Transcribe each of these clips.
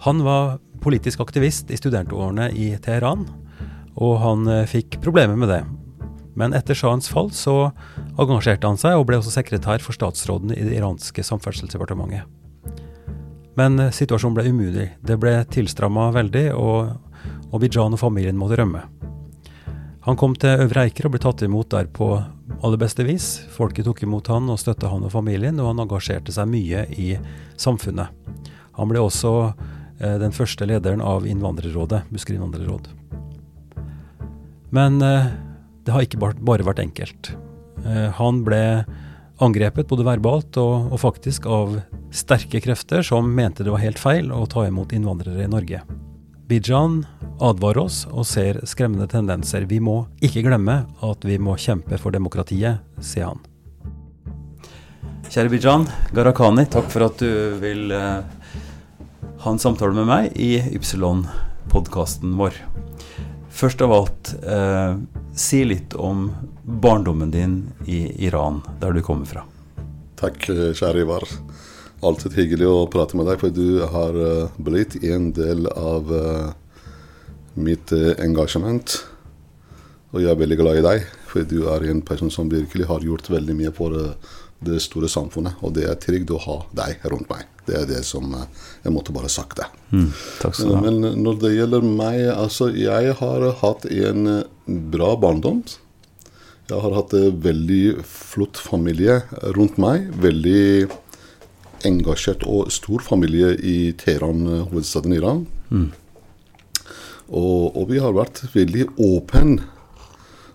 Han var politisk aktivist i studentårene i Teheran, og han eh, fikk problemer med det. Men etter shahens fall så engasjerte han seg, og ble også sekretær for statsråden i det iranske samferdselsdepartementet. Men eh, situasjonen ble umulig. Det ble tilstramma veldig, og, og og familien måtte rømme. Han kom til Øvre Eiker og ble tatt imot der på aller beste vis. Folket tok imot han og støtta han og familien, og han engasjerte seg mye i samfunnet. Han ble også den første lederen av Innvandrerrådet, Busker innvandrerråd. Men eh, det har ikke bare, vært enkelt. Eh, han ble angrepet både verbalt og, og faktisk av sterke krefter som mente det var helt feil å ta imot innvandrere i Norge. Bijan advarer oss og ser skremmende tendenser. Vi må ikke glemme at vi må kjempe for demokratiet, sier han. Kjære Bijan Gharahkhani, takk for at du vil eh, ha en samtale med meg i Ypsilon-podkasten vår. Først av alt, eh, si litt om barndommen din i Iran, der du kommer fra. Takk, kjære Ivar. Alltid hyggelig å prate med deg, for du har eh, blitt en del av eh, mitt eh, engasjement. Og jeg er veldig glad i deg, for du er en person som virkelig har gjort veldig mye for eh, det store samfunnet. Og det er trygt å ha deg rundt meg. Det er det som eh, Jeg måtte bare sagt det. Takk skal du ha. Men når det gjelder meg, altså jeg har hatt en eh, bra barndom. Jeg har hatt en veldig flott familie rundt meg. Veldig engasjert og stor familie i Teheran, eh, hovedstaden i Iran. Og, og vi har vært veldig åpne.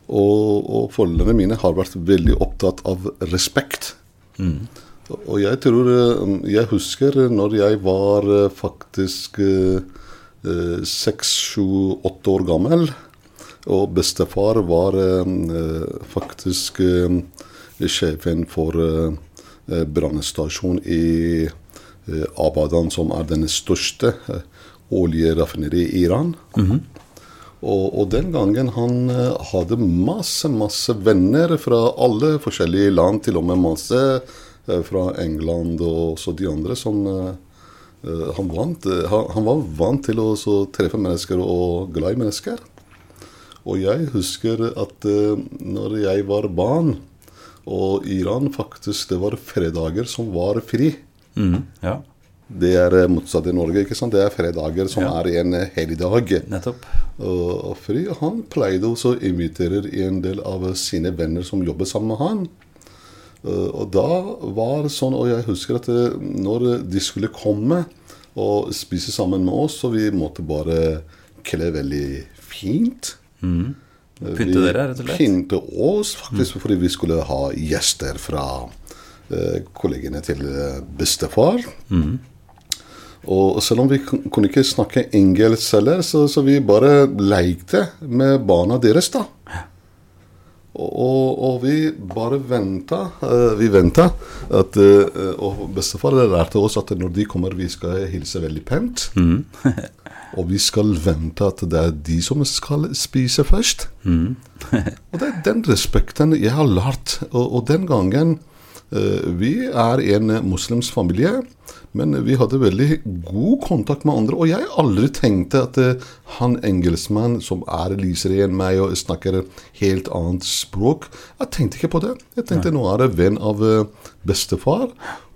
Og, og foreldrene mine har vært veldig opptatt av respekt. Og jeg tror eh, Jeg husker når jeg var eh, faktisk eh, seks, sju, åtte år gammel, og bestefar var faktisk sjefen for eh, i Abadan, som er den største oljeraffineriet i Iran. Og, og den gangen han eh, hadde masse, masse venner fra alle forskjellige land, til og med masse eh, fra England og også de andre som eh, han, vant, han, var vant til å treffe mennesker og glad i mennesker. Og jeg husker at når jeg var barn, og Iran faktisk det var fredager som var fri. Mm, ja, Det er eh, motsatt i Norge. ikke sant? Det er fredager som Ja. er en eh, helligdag nettopp. og, og Fri han pleide også å invitere en del av sine venner som jobber sammen med han. Eh, og da var det sånn, og jeg husker at når de skulle komme og spise sammen med oss, så vi måtte bare kle veldig fint. Pynte dere, rett og slett? Pynte oss, faktisk, fordi vi skulle ha gjester fra eh, kollegene til bestefar. bestefar. Og selv om vi kunne ikke snakke engelsk heller, så, så vi bare lekte med barna deres, da. Og, og, vi bare venta. eh, vi venta at eh, Og bestefar lærte oss at når de kommer, vi skal hilse veldig pent. og vi skal vente at det er de som skal spise først. og det er den respekten jeg har lært. Og, og den gangen eh, Vi er en muslimsk familie, men vi hadde veldig god kontakt med andre. Og jeg aldri tenkte at uh, han engelskmannen som er lysere enn meg og snakker helt annet språk Jeg tenkte ikke på det. Jeg tenkte nå er jeg venn av uh, bestefar.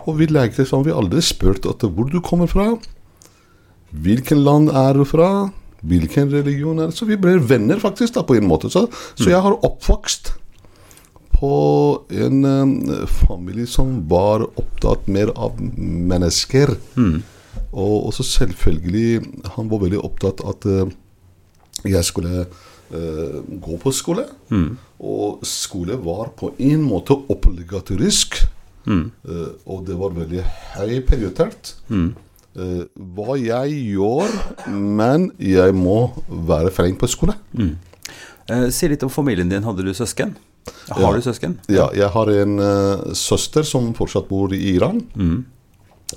Og vi lekte som Vi aldri spurte at hvor du kommer fra. Hvilken land er du fra? Hvilken religion er det? Så vi ble venner faktisk da på en måte. Så, så jeg har oppvokst på en eh, familie som var opptatt mer av mennesker. Og også selvfølgelig Han var veldig opptatt at eh, jeg skulle uh, gå på skole. Og skole var på en måte obligatorisk. Eh, og det var veldig høy prioritert. eh, hva jeg gjør, men jeg må være flink på skole. Eh, si litt om familien din. Hadde du søsken? Har du søsken? Ja, jeg har en uh, søster som fortsatt bor i Iran.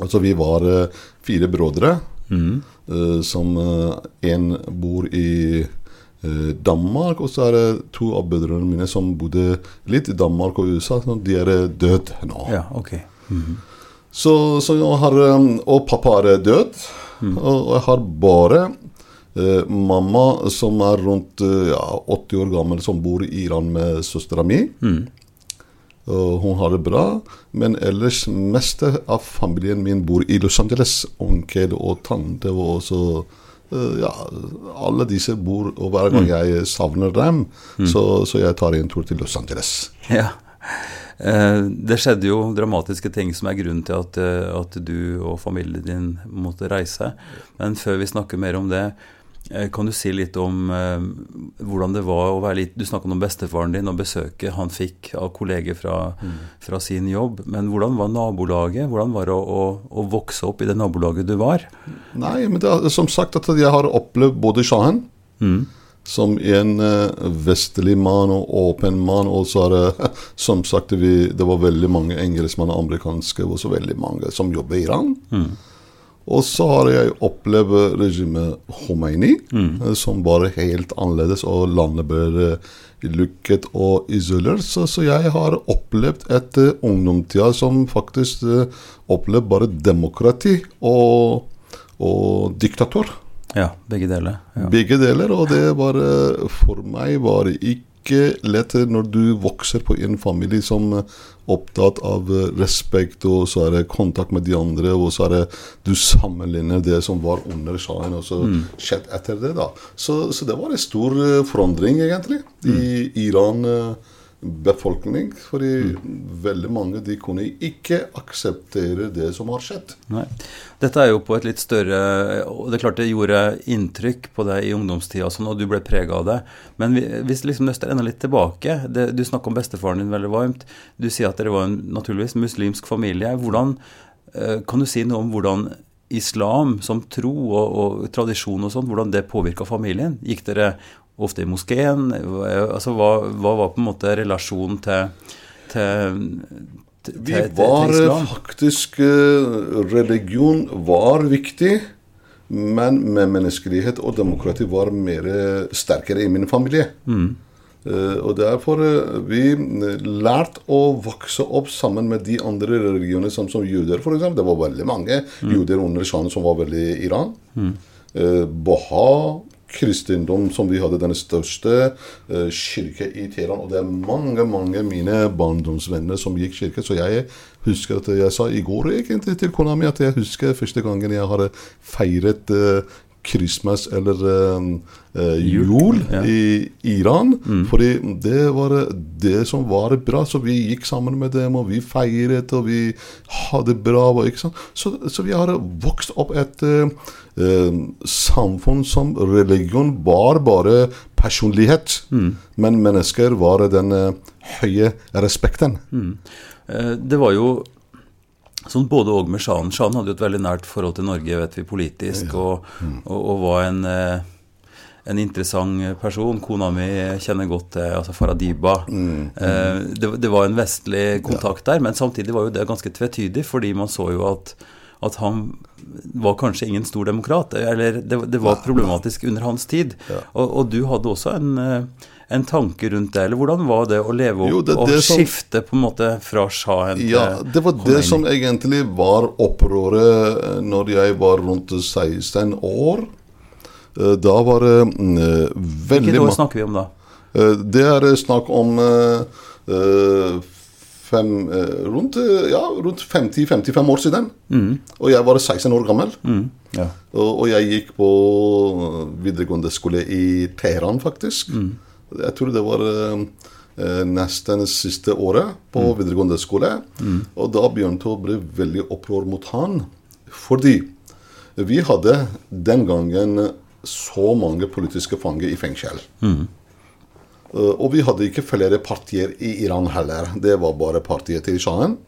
Altså vi var uh, fire brødre, eh, som eh, en bor i Danmark, og så er det to av brødrene mine som bodde litt i Danmark og USA. Så de er døde nå. Ja, ok. Så, så jeg har, og pappa er død, og, og jeg har bare eh, mamma som er rundt eh, ja, 80 år gammel, som bor i Iran med søstera mi. Og hun har det bra, men ellers meste av familien min bor i Los Angeles. Onkel og tante og også eh, ja, alle disse bor, og hver gang jeg savner dem, så, så jeg tar en tur til Los Angeles. Ja. Det skjedde jo dramatiske ting som er grunnen til at, at du og familien din måtte reise. Men før vi snakker mer om det, kan du si litt om eh, hvordan det var å være litt Du snakket om bestefaren din og besøket han fikk av kolleger fra, fra sin jobb. Men hvordan var nabolaget? Hvordan var det å, å, å vokse opp i det nabolaget du var? Nei, men det er som sagt at jeg har opplevd både shahen som en eh, vestlig mann og åpen mann, og så er det som sagt vi, det var veldig mange engelskmenn og amerikanske, og så veldig mange som jobber i Iran. Og så har jeg opplevd regimet Khomeini, mm. som var helt annerledes, og landet ble eh, lukket og isolert. Så, så jeg har opplevd et uh, ungdomstida som faktisk uh, opplevde bare demokrati og, og diktator. Ja, begge deler. Ja. Begge deler, og det var eh, for meg var ikke lett når du vokser på en familie som er opptatt av eh, respekt, og så er det kontakt med de andre, og så er det du sammenligner det som var under shahen, og så skjedd etter det. da. Så, så det var en stor eh, forandring, egentlig, i Iran. Befolkning, fordi veldig mange de kunne ikke akseptere det som har skjedd. Nei. Dette er jo på et litt større Og det er klart det gjorde inntrykk på deg i ungdomstida, og sånn, og du ble prega av det. Men vi- hvis liksom nøster enda litt tilbake det, Du snakker om bestefaren din veldig varmt. Du sier at dere var en naturligvis muslimsk familie. Hvordan eh, Kan du si noe om hvordan islam som tro og, og tradisjon og sånn, hvordan det påvirka familien? Gikk dere ofte i moskeen? Altså, hva, hva var på en måte relasjonen til, til, Vi var faktisk eh, Religion var viktig, men med menneskelighet og demokrati var mer eh, sterkere i min familie. Eh, og derfor vi lærte å vokse opp sammen med de andre religionene, som, som jøder f.eks. Det var veldig mange jøder under shahen som var veldig i Iran. Eh, Baha, kristendom, som vi hadde den største uh, kirke i Teheran. Og det er mange mange mine barndomsvenner som gikk kirke. Så jeg husker at jeg sa i går egentlig til kona mi at jeg husker første gangen jeg har feiret eh, Christmas eller eh, eh, jul ja. i Iran. Fordi det var det som var bra. Så vi gikk sammen med dem, og vi feiret, og vi hadde bra. Ikke sant? Så, så vi har vokst opp et eh, eh, samfunn som religion var bare personlighet. Men mennesker var den eh, høye respekten. Eh, Det var jo sånn både og med Shahen. Shahen hadde jo et veldig nært forhold til Norge, vet vi, politisk, og, og, og var en, eh, en interessant person. Kona mi kjenner godt til altså Faradiba. Eh, Det, det var en vestlig kontakt der, men samtidig var jo det ganske tvetydig, fordi man så jo at at han var kanskje ingen stor demokrat, eller det, det var problematisk under hans tid. Og, og du hadde også en, eh, en tanke rundt det, eller hvordan var det å leve opp Jo, det- og som- skifte på en måte fra sjahen til Ja, det var det som egentlig var opprøret eh, når jeg var rundt 16 år. Eh, Da var det mm, eh, veldig Hvilket år snakker vi om da? Det er snakk om fem, rundt, ja, rundt 50-55 år siden. Og jeg var 16 år gammel. Ja. Og, og jeg gikk på videregående skole i Teheran, faktisk. Jeg tror det var eh, eh, nesten siste året på videregående skole. Og da begynte det å bli veldig opprør mot han. Fordi vi hadde den gangen så mange politiske fanger i fengsel. Eh, og vi hadde ikke flere partier i Iran heller. Det var bare partiet til shahen.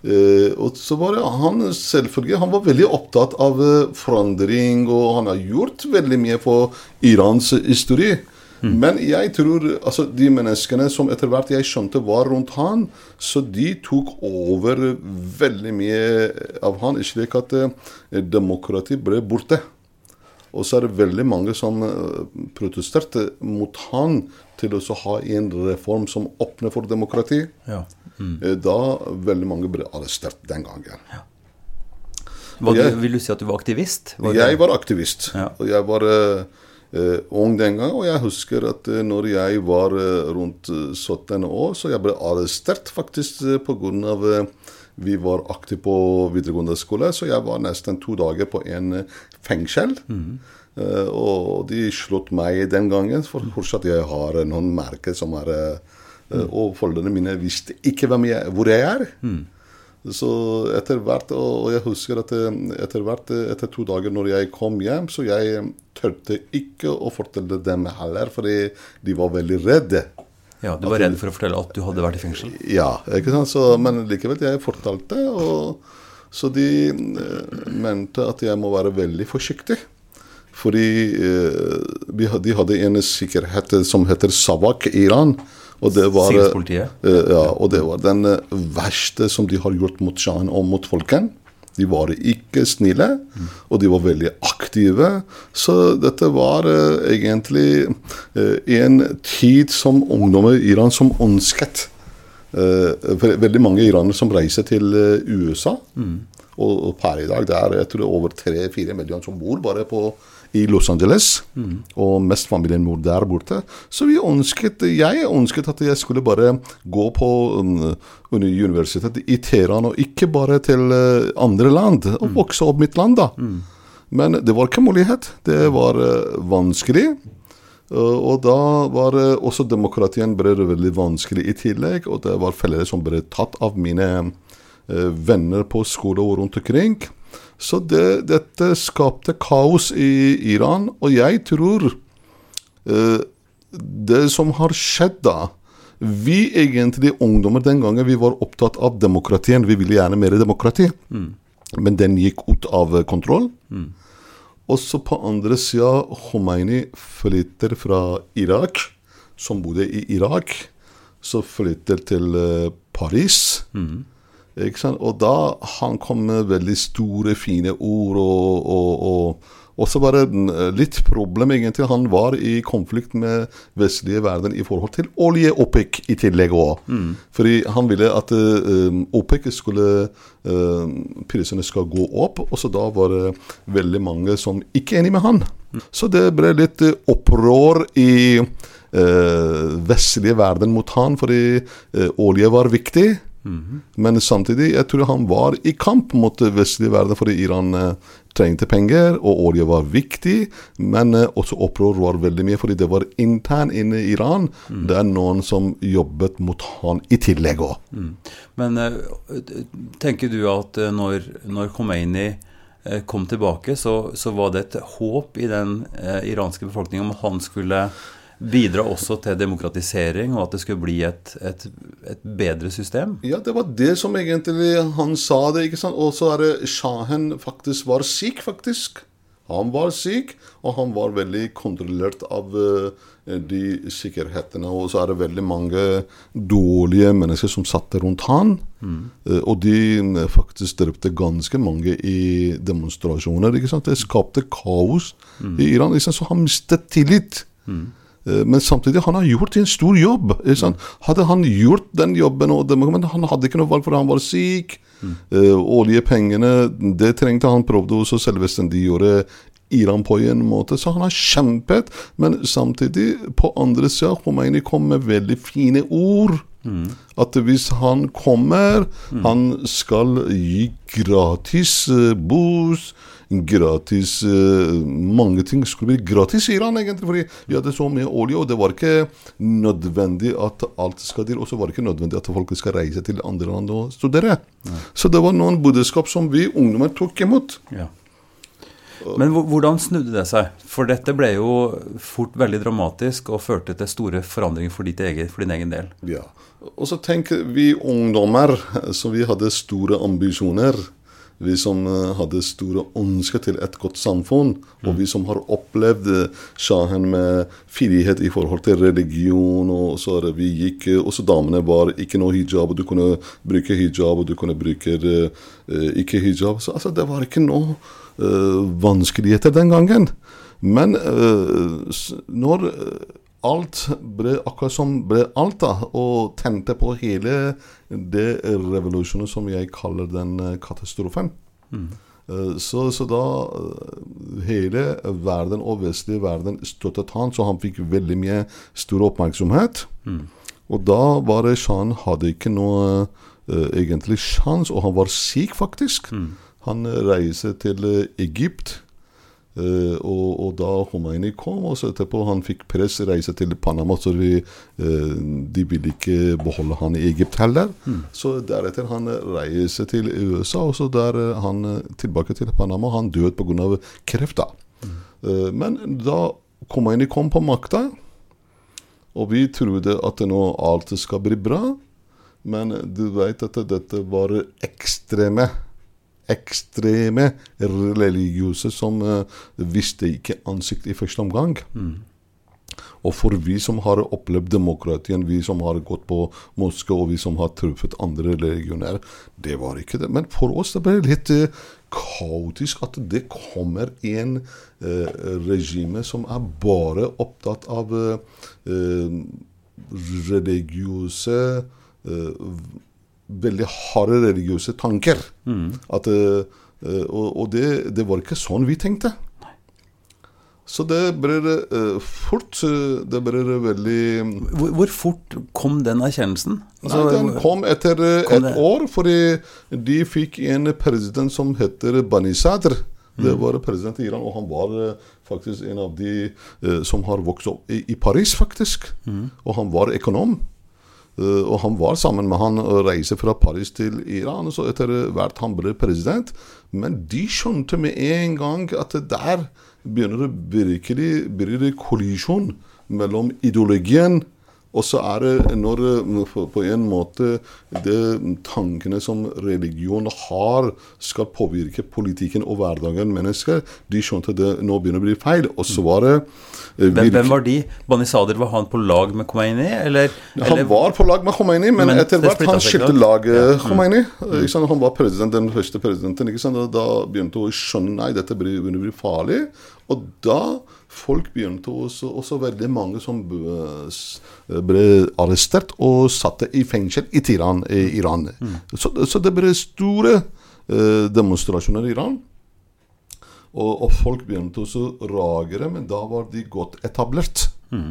Uh, og så var det han selvfølgelig Han var veldig opptatt av forandring, og han har gjort veldig mye for Irans historie. Men jeg tror altså de menneskene som etter hvert jeg skjønte var rundt han, så de tok over veldig mye av han, slik at eh, demokrati ble borte. Og så er det veldig mange som eh, protesterte mot han til å ha en reform som åpner for demokrati. Ja. Mm. Da veldig mange ble arrestert den gangen. Var Jeg- vil du si at du var aktivist? Var Jeg var aktivist, Ja. og jeg var eh, eh, ung den gangen. Og jeg husker at eh, når jeg var eh, rundt eh, 17 år, så jeg ble arrestert faktisk eh, pga. Uh, vi var aktive på videregående skole, så jeg var nesten to dager på en eh, fengsel. Eh, og de slått meg den gangen, for fortsatt jeg har eh, noen merker som er eh, eh, Og foreldrene mine visste ikke jeg, hvor jeg er. Så etter hvert, og jeg husker at eh, etter hvert, eh, etter to dager når jeg kom hjem, så jeg tørte ikke å fortelle dem heller, fordi de var veldig redde. Ja, Du var redd for å fortelle at du hadde vært i fengsel? Ja, ikke sant? Så, men likevel, jeg fortalte, og så de eh, mente at jeg må være veldig forsiktig. Fordi de hadde en sikkerhet som heter Savak i Iran. Og det var, eh, eh, ja, og det var den eh, verste som de har gjort mot sjahen og mot folken. De var ikke snille, og de var veldig aktive. Så dette var uh, egentlig uh, en tid som ungdommer i Iran som ønsket. Uh, ve- veldig mange iranere som reiser til USA. Og, og per i dag det er jeg tror det er over 3-4 millioner som bor bare på, i Los Angeles. Og mest familien vår der borte. Så vi ønsket, jeg ønsket at jeg skulle bare gå på um, universitetet i Teheran, og ikke bare til uh, andre land. Og vokse opp mitt land, da. Men det var ikke mulighet. Det var uh, vanskelig. Uh, og da var også demokratien ble veldig vanskelig i tillegg. Og det var flere som ble tatt av mine venner på skole og rundt omkring. Så det, dette skapte kaos i Iran. Og jeg tror eh, det som har skjedd da Vi egentlig ungdommer den gangen vi var opptatt av demokratien. Vi ville gjerne mer demokrati. Men den gikk ut av kontroll. Også på andre sida, Khomeini flytter fra Irak, som bodde i Irak. Så flytter til eh, Paris. Sant? Og da han kom med veldig store, fine ord. Og, og, og, og så var det litt problem, egentlig. Han var i konflikt med vestlige verden i forhold til olje-OPEC i tillegg òg. Fordi han ville at eh, OPEC skulle eh, Prisene skal gå opp. Og så da var det veldig mange som ikke er enig med han. Så det ble litt eh, opprør i uh, vestlige verden mot han, fordi uh, olje var viktig. Men samtidig, jeg tror han var i kamp mot vestlig verden, fordi Iran eh, trengte penger, og olje var viktig. Men eh, også opprør var veldig mye, fordi det var intern inne i Iran. Det er noen som jobbet mot han i tillegg òg. Men eh, tenker du at når, når Khomeini kom tilbake, så, så var det et håp i den iranske befolkningen om at han skulle bidra også til demokratisering, og at det skulle bli et, et, et bedre system? Ja, det var det som egentlig han sa det. ikke sant? Og så er det sjahen faktisk var syk, faktisk. Han var syk, og han var veldig kontrollert av eh, de sikkerhetene. Og så er det veldig mange dårlige mennesker som satt rundt han. Mm. og de eh, faktisk drepte ganske mange i demonstrasjoner. ikke sant? Det skapte kaos i Iran. Så han mistet tillit. Eh, Men samtidig, han har gjort en stor jobb. sant? Hadde han gjort den jobben, og det, men han hadde ikke noe valg, for han var syk. Eh, oljepengene, det trengte han. Prøvde også selvstendiggjøre Iran på en måte. Så han har kjempet. Men samtidig, på andre sida, Khomeini kom med veldig fine ord. At hvis han kommer, han skal gi gratis uh, bos, gratis uh, Mange ting skulle bli gratis i han egentlig, fordi vi hadde så mye olje, og det var ikke nødvendig at alt skal til. Og så var det ikke nødvendig at folk skal reise til andre land og studere. Så det var noen budskap som vi ungdommer tok imot. Ja. Men hvordan snudde det seg? For dette ble jo fort veldig dramatisk og førte til store forandringer for, ditt eget, for din egen del. Ja. Og så tenker vi ungdommer, så vi hadde store ambisjoner. Vi som eh, hadde store ønsker til et godt samfunn. Og vi som har opplevd sjahen shahen med frihet i forhold til religion. Og så vi gikk, eh, også damene var ikke noe hijab, og du kunne bruke hijab, og du kunne bruke eh, eh, ikke hijab. Så altså, det var ikke noe uh, vanskeligheter den gangen. Men uh, når eh, alt ble akkurat som ble alt, da, og tente på hele det revolusjonen som jeg kaller den eh, katastrofen. Mm. Så, så da eh, hele verden og vestlig verden støttet han, så han fikk veldig mye stor oppmerksomhet. Og da var det Shan hadde ikke noe uh, egentlig sjans, og han var syk, faktisk. Han eh, reiste til eh, Egypt. Eh, og, og da Khomeini kom, og så etterpå han fikk press reise til Panama, så vi, uh, de ville ikke beholde han i Egypt heller. Så deretter han reiste til USA, og så der eh, han tilbake til Panama. Han døde pga. kreft. da. Uh, men da Khomeini kom på makta, og vi trodde at nå alt skal bli bra, men du vet at dette var ekstreme ekstreme religiøse som uh, visste ikke ansikt i første omgang. Og for vi som har opplevd demokratien, vi som har gått på moské, og vi som har truffet andre religioner, det var ikke det. Men for oss det ble litt uh, kaotisk at det kommer en uh, regime som er bare opptatt av eh, eh, religiøse eh, Veldig harde religiøse tanker. At, eh, eh, og og det, det var ikke sånn vi tenkte. Så det ble eh, fort Det ble veldig Hvor, hvor fort kom den erkjennelsen? Altså, Nei, den kom etter kom et det- år, fordi de fikk en president som heter Bani Sadr. Det var president i Iran, og han var faktisk en av de som har vokst opp i, i Paris, faktisk. Og han var økonom. Eh, og han var sammen med han og reiste fra Paris til Iran. og Så etter hvert han ble president. Men de skjønte med en gang at der begynner det virkelig blir det kollisjon mellom ideologien og så er det når på- en måte de tankene som religion har, skal påvirke politikken og hverdagen mennesker, de skjønte det nå begynner å bli feil. Og så var det eh, hvem, virke- hvem var de? Banisader, var han på lag med Khomeini, eller? han var på lag med Khomeini, men, Men etter hvert han skilte lag eh, Khomeini. Ikke sant? Han var president, den første presidenten. Da begynte hun å skjønne nei, dette begynner å bli farlig. Og da folk begynte også, også veldig mange som ble, arrestert og satte i fengsel i Tiran, I Iran. Så, så det ble store eh, demonstrasjoner i Iran. Og, og folk begynte også å reagere, men da var de godt etablert. Eh,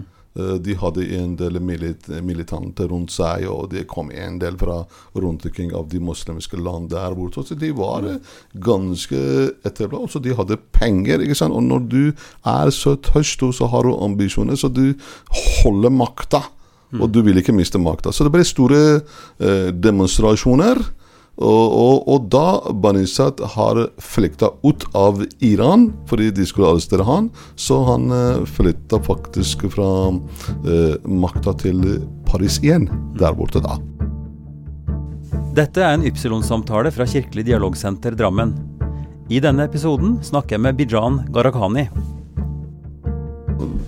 De hadde en del milit militante rundt seg, og det kom en del fra rundt omkring av de muslimske land der borte. Så de var eh, ganske etablert. Så de hadde penger. ikke sant? Og når du er så tørst, så har du ambisjoner, så du holder makta. Og du vil ikke miste makta. Så det ble store eh, demonstrasjoner. Og, og, da Banisat har flykta ut av Iran fordi de skulle arrestere han, så han uh, flytta faktisk fra eh, makta til Paris igjen, der borte da. Dette er en Ypsilon-samtale fra Kirkelig dialogsenter Drammen. I denne episoden snakker jeg med Bijan Gharahkhani.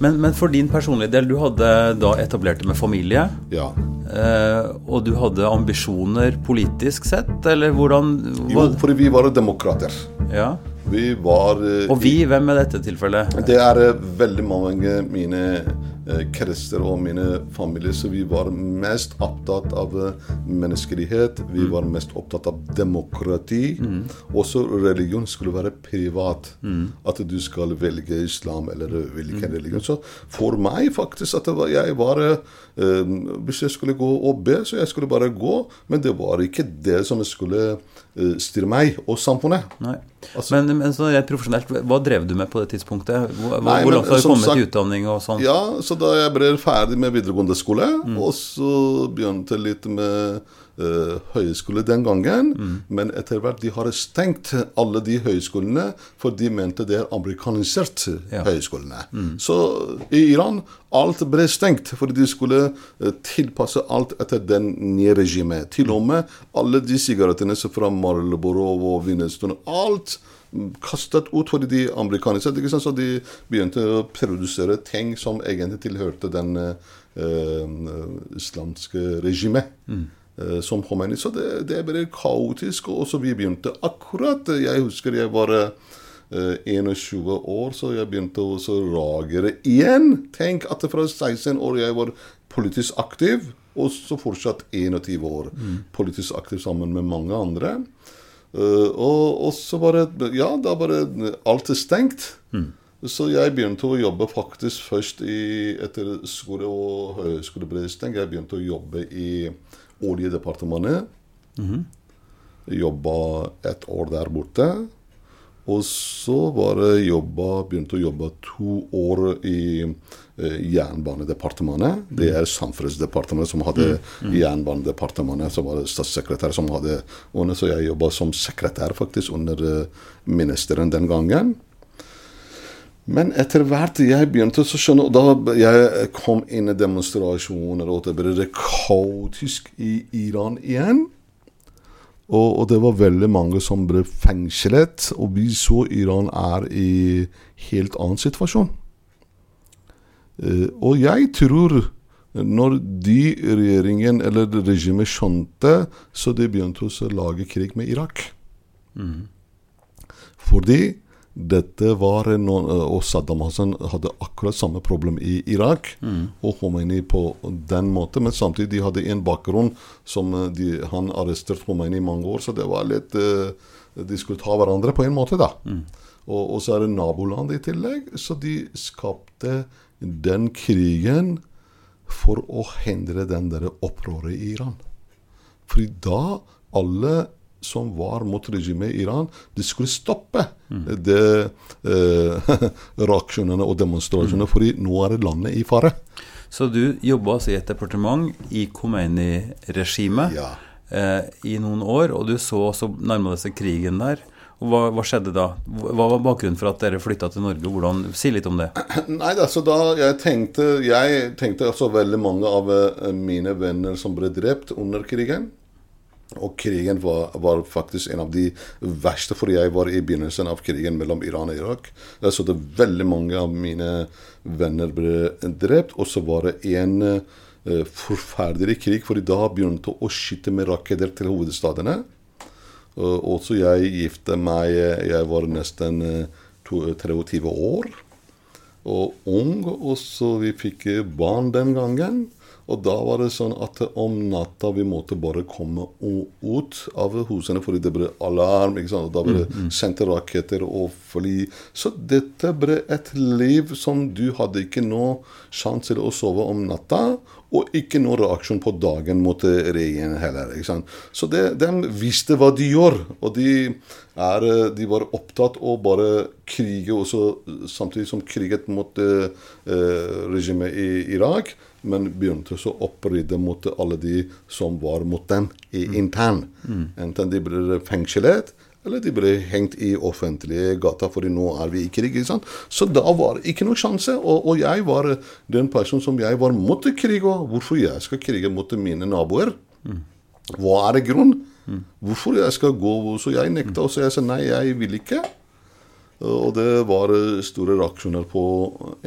Men, men for din personlige del, du hadde da etablert det med familie. Ja. Eh, og du hadde ambisjoner politisk sett, eller hvordan Jo, for fordi vi var demokrater. ja. Vi var eh, Og vi, hvem er dette tilfellet? Det er eh, veldig mange mine eh, og mine familie, så vi var mest opptatt av eh, menneskelighet. Vi var mest opptatt av demokrati. Også religion skulle være privat. At du skal velge islam eller hvilken religion. Så for meg faktisk at var, jeg var eh, Hvis jeg skulle gå og be, så jeg skulle bare gå. Men det var ikke det som skulle eh, styre meg og samfunnet. Altså- men, men sånn rent profesjonelt, hva drev du med på det tidspunktet? Hvor, Nei, hvor langt har du kommet kommet i utdanning og sånn? Ja, så da jeg ble ferdig med videregående skole, og så begynte jeg litt med eh, høyskole den gangen, men etter hvert de har stengt alle de høyskolene, for de mente det er amerikanisert, Ja. høyskolene. Så i Iran alt ble stengt, fordi de skulle eh, tilpasse alt etter den nye regimet. Til og med alle de sigarettene fra Marlboro og Vinestone, alt mm, kastet ut fordi de amerikaniserte. ikke sant? Så de begynte å produsere ting som egentlig tilhørte den uh, eh, islamske regimet. eh, Som Khomeini. Så det, det ble kaotisk. Og så vi begynte akkurat Jeg husker jeg var eh, 21 år, så jeg begynte å reagere igjen. Tenk at fra 16 år jeg var politisk aktiv, og så fortsatt 21 år politisk aktiv sammen med mange andre. Eh, og, og så var det Ja, da var det alt er stengt. Så jeg begynte å jobbe faktisk først i, etter skole og høyskole ble stengt. Jeg begynte å jobbe i Oljedepartementet. Jobba et år der borte. Og så bare jobba, begynte å jobbe to år i eh, Jernbanedepartementet. Det er Samferdselsdepartementet som hadde Jernbanedepartementet, som var statssekretær som hadde under, Så jeg jobba som sekretær faktisk under eh, ministeren den gangen. Men etter hvert jeg begynte å skjønne og Da jeg kom inn i demonstrasjoner, og det ble kaotisk i Iran igjen. Og, og det var veldig mange som ble fengslet. Og vi så Iran er i helt annen situasjon. Eh, og jeg tror når de regjeringen eller regimet skjønte, så de begynte å lage krig med Irak. Fordi dette var noen, Og Saddam Hussein hadde akkurat samme problem i Irak. Og Khomeini på den måten. Men samtidig de hadde en bakgrunn som eh, de, han arresterte Khomeini i mange år. Så det var litt eh, De skulle ta hverandre på en måte, da. Og, og så er det naboland i tillegg. Så de skapte den krigen for å hindre den der opprøret i Iran. Fordi da alle som var mot regimet i Iran, de skulle stoppe det, eh, reaksjonene og demonstrasjonene, fordi nå er landet i fare. Så du jobba altså i et departement i Khomeini-regimet Ja. eh, i noen år, og du så også nærma det seg krigen der. Hva, hva skjedde da? Hva var bakgrunnen for at dere flytta til Norge? Hvordan, si litt om det. Nei, altså da jeg tenkte Jeg tenkte altså veldig mange av eh, mine venner som ble drept under krigen. Og krigen var, var faktisk en av de verste, for jeg var i begynnelsen av krigen mellom Iran og Irak. Jeg så det veldig mange av mine venner ble drept, og så var det en uh, forferdelig krig, for da begynte å skyte med raketter til hovedstadene. Og så jeg gifte meg Jeg var nesten eh, to- 23 år og ung, og så vi fikk barn den gangen. Og da var det sånn at om natta vi måtte bare komme ut av husene fordi det ble alarm. ikke sant? Og da ble det sendt raketter og fly. Så dette ble et liv som du hadde ikke noe sjanse til å sove om natta. Og ikke noen reaksjon på dagen mot regjeringen heller. ikke sant? Så det, de visste hva de gjør. Og de, er, de var opptatt av bare krige også, samtidig som kriget mot eh, eh, regimet i Irak. Men begynte så å opprydde mot alle de som var mot dem i intern. Enten de ble fengslet, eller de ble hengt i offentlige gata, fordi nå er vi i krig. ikke sant? Så da var det ikke noe sjanse. Og, og jeg var den personen som jeg var mot krig. Og hvorfor jeg skal krige mot mine naboer? Hva er det grunn? Hvorfor jeg skal gå Så jeg nekta, og så jeg sa nei, jeg vil ikke. Og det var eh, store reaksjoner på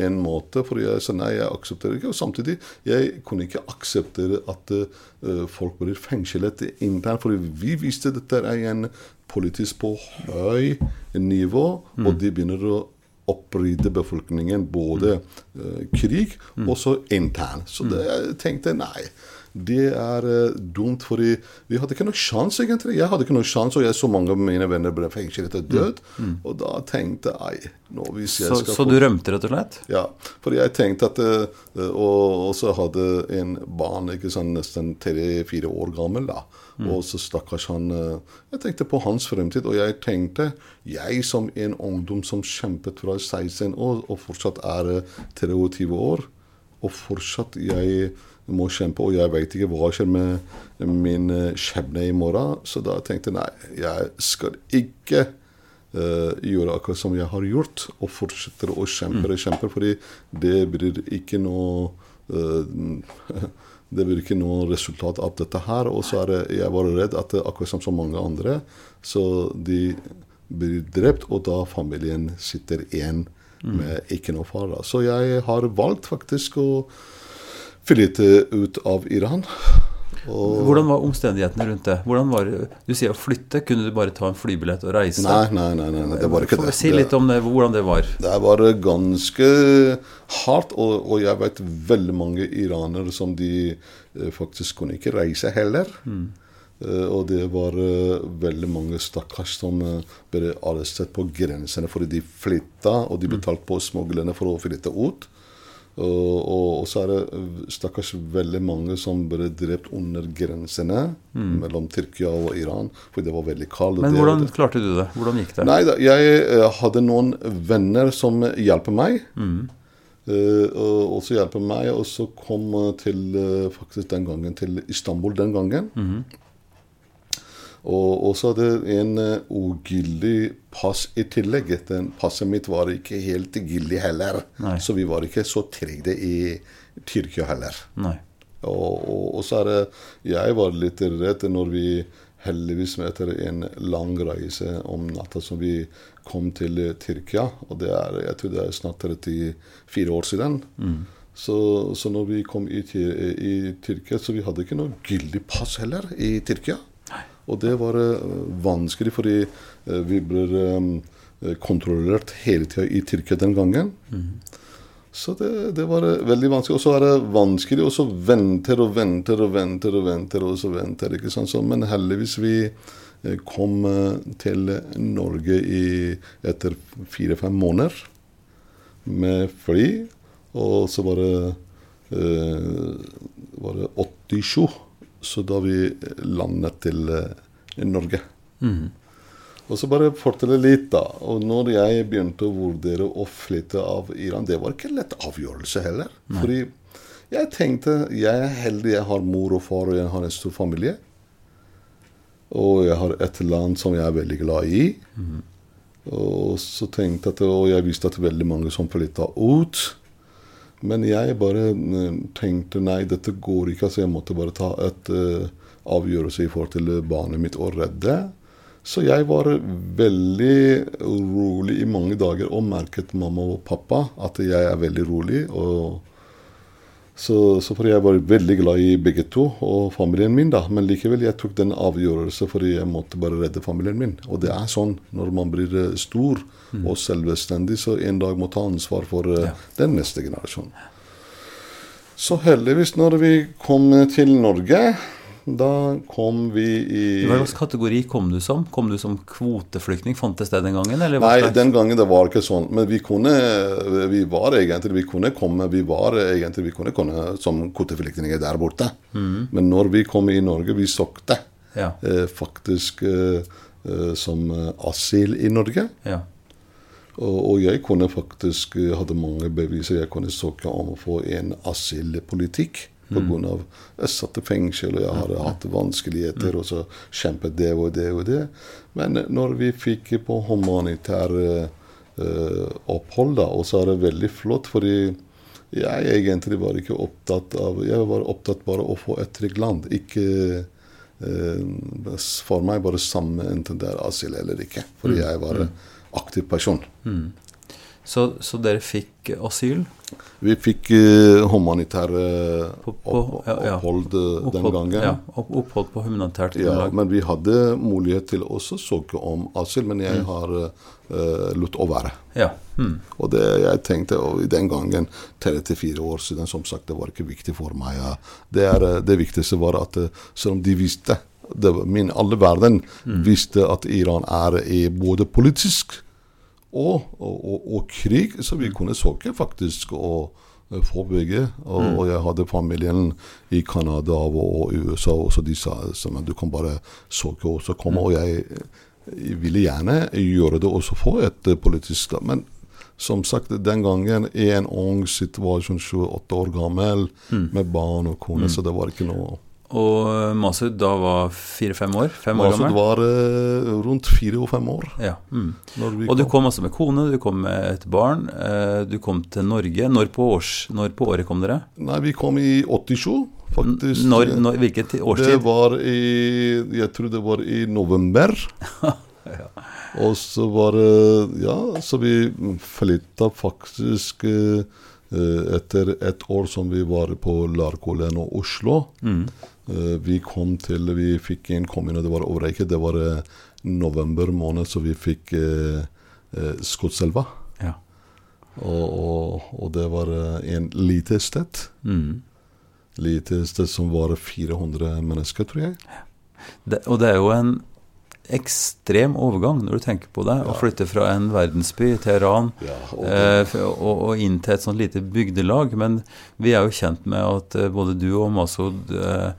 en måte, for jeg sa nei, jeg aksepterer ikke. Og samtidig, jeg kunne ikke akseptere at eh, folk blir fengslet internt, for vi visste dette er en politisk på høy nivå, og de begynner å opprydde befolkningen, både eh, krig og så internt. Så det, jeg tenkte nei. Det er eh, dumt, fordi vi hadde ikke noe sjanse, egentlig. Jeg hadde ikke noe sjanse, og jeg så mange av mine venner ble fengslet og død. Og da tenkte jeg nå hvis jeg Så, skal så du rømte, rett og slett? ja, for jeg tenkte at eh, Og så hadde en barn ikke sånn, nesten tre-fire år gammel. da, Og så stakkars han eh, Jeg tenkte på hans fremtid, og jeg tenkte Jeg som en ungdom som kjempet fra 16 år, og fortsatt er eh, 23 år, og fortsatt jeg må kjempe, og jeg vet ikke hva skjer med min eh, skjebne i morgen. Så da tenkte jeg nei, jeg skal ikke uh, gjøre akkurat som jeg har gjort, og fortsette å kjempe og kjempe, fordi det blir ikke noe uh, det blir ikke noe resultat av dette her. Og så er det, jeg var redd at det, akkurat som så mange andre, så de blir drept, og da familien sitter igjen med ikke noe far. Så jeg har valgt faktisk å flytte ut av Iran. Og Hvordan var omstendighetene rundt det? Det? Du sier å flytte. Kunne du bare ta en flybillett og reise? Nei, nei, nei, nei, det var ikke det. Si litt om det, hvordan det var. Det var ganske hardt, og, og jeg vet veldig mange iranere som de eh, faktisk kunne ikke reise heller. Eh, og det var eh, veldig mange stakkars som ble arrestert på grensene fordi de flytta, og de betalte på smuglerne for å flytte ut. Og, så er det eh, stakkars veldig mange som ble drept under grensene mellom Tyrkia og Iran, For det var veldig kaldt. Men Men det- hvordan klarte du det? Hvordan gikk det? Nei jeg eh, hadde noen venner som hjelper meg. Eh, og så hjelper meg, og så kom til faktisk den gangen til Istanbul den gangen. Og og så hadde jeg en eh, ugyldig pass i tillegg. Den passet mitt var ikke helt gyldig heller. Nei. Så vi var ikke så trygge i Tyrkia heller. Og, og, og så er det Jeg var litt redd når vi heldigvis etter en lang reise om natta som vi kom til eh, Tyrkia. Og det er, jeg tror det er snart 34 år siden. Så, så når vi kom i, i Tyrkia, så vi hadde ikke noe gyldig pass heller i Tyrkia. Og det var eh, vanskelig, fordi eh, vi ble eh, kontrollert hele tida i Tyrkia den gangen. Så det, det var veldig vanskelig. Og så er det vanskelig, og så venter og venter og venter og venter. og så venter, ikke sant? Så, Men heldigvis vi kom til Norge i, etter fire-fem måneder med fly. Og så var det, var det 87, så da vi landet til eh, Norge. Og så bare fortelle litt, da. Og når jeg begynte å vurdere å flytte av Iran, det var ikke en lett avgjørelse heller. Fordi jeg tenkte jeg er heldig, jeg har mor og far, og jeg har en stor familie. Og jeg har et land som jeg er veldig glad i. Og så tenkte jeg at, og jeg visste at veldig mange som flytta ut. Men jeg bare eh, tenkte nei, dette går ikke. Altså jeg måtte bare ta et uh, avgjørelse i forhold til barnet mitt og redde. Så jeg var veldig rolig i mange dager og merket mamma og pappa at jeg er veldig rolig. og så, så fordi jeg var veldig glad i begge to og familien min, da. Men likevel, jeg tok den avgjørelsen fordi jeg måtte bare redde familien min. Og det er sånn når man blir stor stor og selvstendig, så en dag må ta ansvar for ja. den neste generasjonen. Så heldigvis, når vi kom til Norge, da kom vi i Hva slags kategori kom du som? Kom du som kvoteflyktning? Fantes det den gangen? Eller Nei, den gangen det var ikke sånn. Men vi kunne vi var egentlig, vi kunne komme vi var egentlig, vi kunne komme som kvoteflyktninger der borte. Men når vi kom i Norge, vi søkte Ja. eh, faktisk eh, eh, som eh, asyl i Norge. ja. Og, jeg kunne faktisk hadde mange beviser. Jeg kunne søke om å få en asylpolitikk. På grunn av jeg satt i fengsel, og jeg hadde hatt vanskeligheter, og så kjempet det og det og det. Men når vi fikk på humanitær eh, eh, opphold, da, og så er det veldig flott, fordi jeg egentlig var ikke opptatt av Jeg var opptatt bare av å få et trygt land. Ikke eh, for meg bare samme enten det er asyl eller ikke. Fordi jeg var en aktiv person. Så, så dere fikk asyl? Vi fikk uh, humanitær opp, ja, ja. opphold eh, den Opphold- gangen. Ja, opp- opphold på humanitært Ja, men vi hadde mulighet til også å søke om asyl, men jeg har uh, latt å være. Ja. Mm. Og det jeg tenkte og i den gangen, 34 år siden, som sagt, det var ikke viktig for meg. Ja. Det, er, det viktigste var at selv om de visste det min, Alle verden visste at Iran er i både politisk og, og, og, krig, så vi kunne søke faktisk og forebygge. Og, mm. Og, jeg hadde familien i Canada og, USA, og så de sa at du kan bare søke og så komme. Og jeg, jeg ville gjerne gjøre det og så få et eh, politisk. Men som sagt, den gangen i en ung situasjon, sånn 28 år gammel med barn og kone, så det var ikke noe Og Masud da var fire-fem år? Fem år Altså, det gammel? var eh, rundt fire og fem år. Ja. Mm. Og du kom altså med kone, du kom med et barn. eh, Du kom til Norge. Når på, års, når på året kom dere? Nei, vi kom i 87, faktisk. Når, når, hvilket årstid? Det var i Jeg tror det var i november. Og så var det Ja, så vi flytta faktisk eh, eh, etter et år som vi var på Larkollen og Oslo. Mm. Eh, Vi kom til Vi fikk en kommune, det var Åreike. Det var eh, november måned, så vi fikk eh, Skotselva. Ja. Og, og, og det var en lite sted. Mm. Lite sted som var 400 mennesker, tror jeg. Det, og det er jo en ekstrem overgang når du tenker på det. Å flytte fra en verdensby, Teheran, Ja, og eh, og, og inn til et sånt lite bygdelag. Men vi er jo kjent med at både du og Masud eh,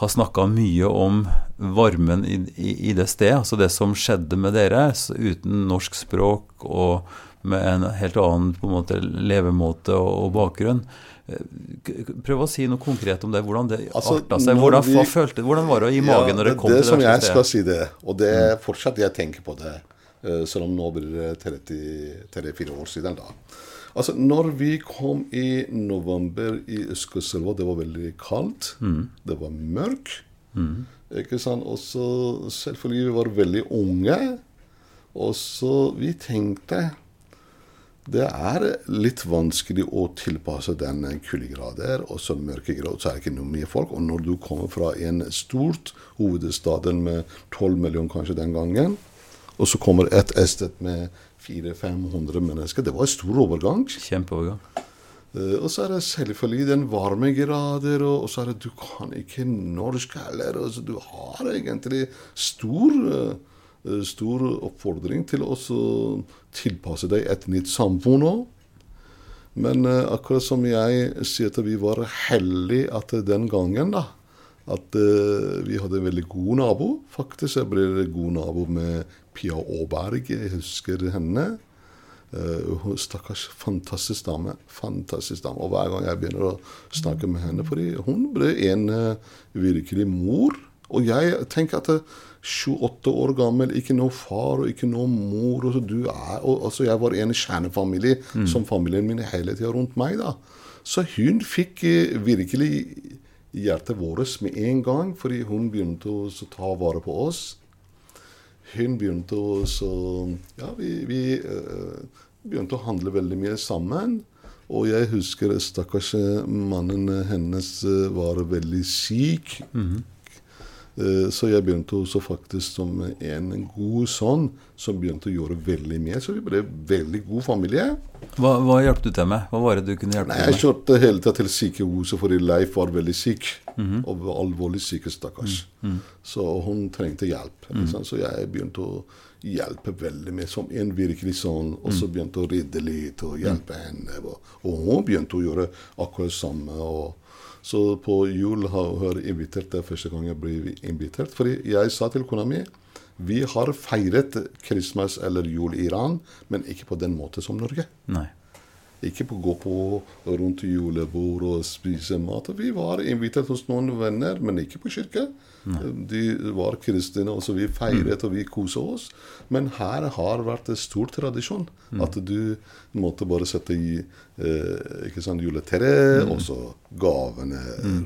har snakka mye om varmen i, i, i det stedet. Altså det som skjedde med dere, så uten norsk språk og med en helt annen på en måte, levemåte og, og bakgrunn. Eh, Prøv å si noe konkret om det. Hvordan det Altså, arta seg. Hvordan, vi- følte, hvordan var det i magen når det, kom det til som det jeg verste skal stedet? si det, og det er fortsatt jeg tenker på det, eh, selv om nå blir det 34 år siden. da. Altså, når vi kom i november i Østkoselva, det var veldig kaldt. Det var mørk. Ikke sant? Og så selvfølgelig vi var veldig unge. Og så vi tenkte det er litt vanskelig å tilpasse den kuldegrader og så mørkegrad, så er det ikke noe mye folk. Og når du kommer fra en stort hovedstaden med 12 millioner kanskje den gangen, og så kommer et sted med 400-500 mennesker, det var en stor overgang. Kjempeovergang. Uh, Og så er det selvfølgelig den varmegrader, og og så er det du kan ikke norsk heller. og så Du har egentlig stor, uh, stor oppfordring til å tilpasse deg et nytt samfunn òg. Men uh, akkurat som jeg sier at vi var heldige at den gangen, da At vi hadde en veldig god nabo. Faktisk jeg ble god nabo med Pia Aaberg. Jeg husker henne. Uh, stakkars fantastisk dame. Fantastisk dame. Og hver gang jeg begynner å snakke med henne fordi Hun ble en uh, virkelig mor. Og jeg tenker at eh, 28 år gammel, ikke noe far og ikke noe mor. Og så du er, og, altså jeg var en kjernefamilie som familien min hele tida rundt meg. da. Så hun fikk virkelig hjertet vårt med en gang, fordi hun begynte å ta vare på oss hun begynte å Ja, vi, vi uh, begynte å handle veldig mye sammen. Og jeg husker stakkars mannen hennes eh, var veldig syk. Eh, Så jeg begynte også faktisk som en god sønn som begynte å gjøre veldig mye. Så vi ble veldig god familie. Hva, hva hjalp du til med? Hva var det du kunne hjelpe Nei, til jeg kjørte hele tida til sykehuset fordi Leif var veldig syk. Og var alvorlig syk, stakkars. Så hun trengte hjelp. Mm -hmm. Så jeg begynte å hjelpe veldig mye, som en virkelig sånn. Og så begynte å rydde litt og hjelpe henne. Og, og hun begynte å gjøre akkurat det samme. Og, så på jul har hun invitert det er første gang jeg ble invitert. Fordi jeg sa til kona mi vi har feiret Christmas eller jul i Iran, men ikke på den måten som Norge. Nei. Ikke på å gå på rundt julebord og spise mat. Vi var invitert hos noen venner, men ikke på kirke. De var kristne, og så vi feiret og vi koste oss. Men her har vært en stor tradisjon. At du måtte bare sette i eh, ikke sant, juletre, og så gavene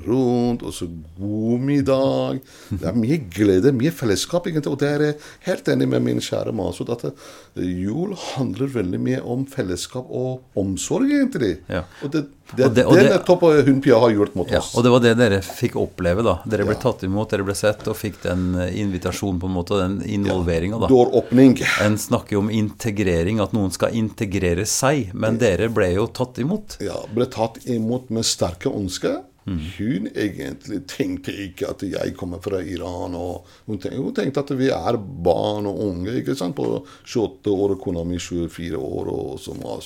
rundt, og så god middag. Det er mye glede, mye fellesskap, egentlig. Og det er jeg helt enig med min kjære Masud, at eh, jul handler veldig mye om fellesskap og omsorg, egentlig. Ja. Og det, det, Og det- det, er nettopp hun Pia har gjort mot Ja, oss. og det var det dere fikk oppleve, da. Dere ble Ja. tatt imot, dere ble sett og fikk den eh, invitasjonen på en måte, den involveringa, da. Døråpning. En snakker jo om integrering, at noen skal integrere seg, men dere ble jo tatt imot. Ja, ble tatt imot med sterke ønsker. Mm. Hun egentlig tenkte ikke at jeg kommer fra Iran. og Hun tenkte, hun tenkte at vi er barn og unge ikke sant, på 28 år, og kona mi 24 år, og som var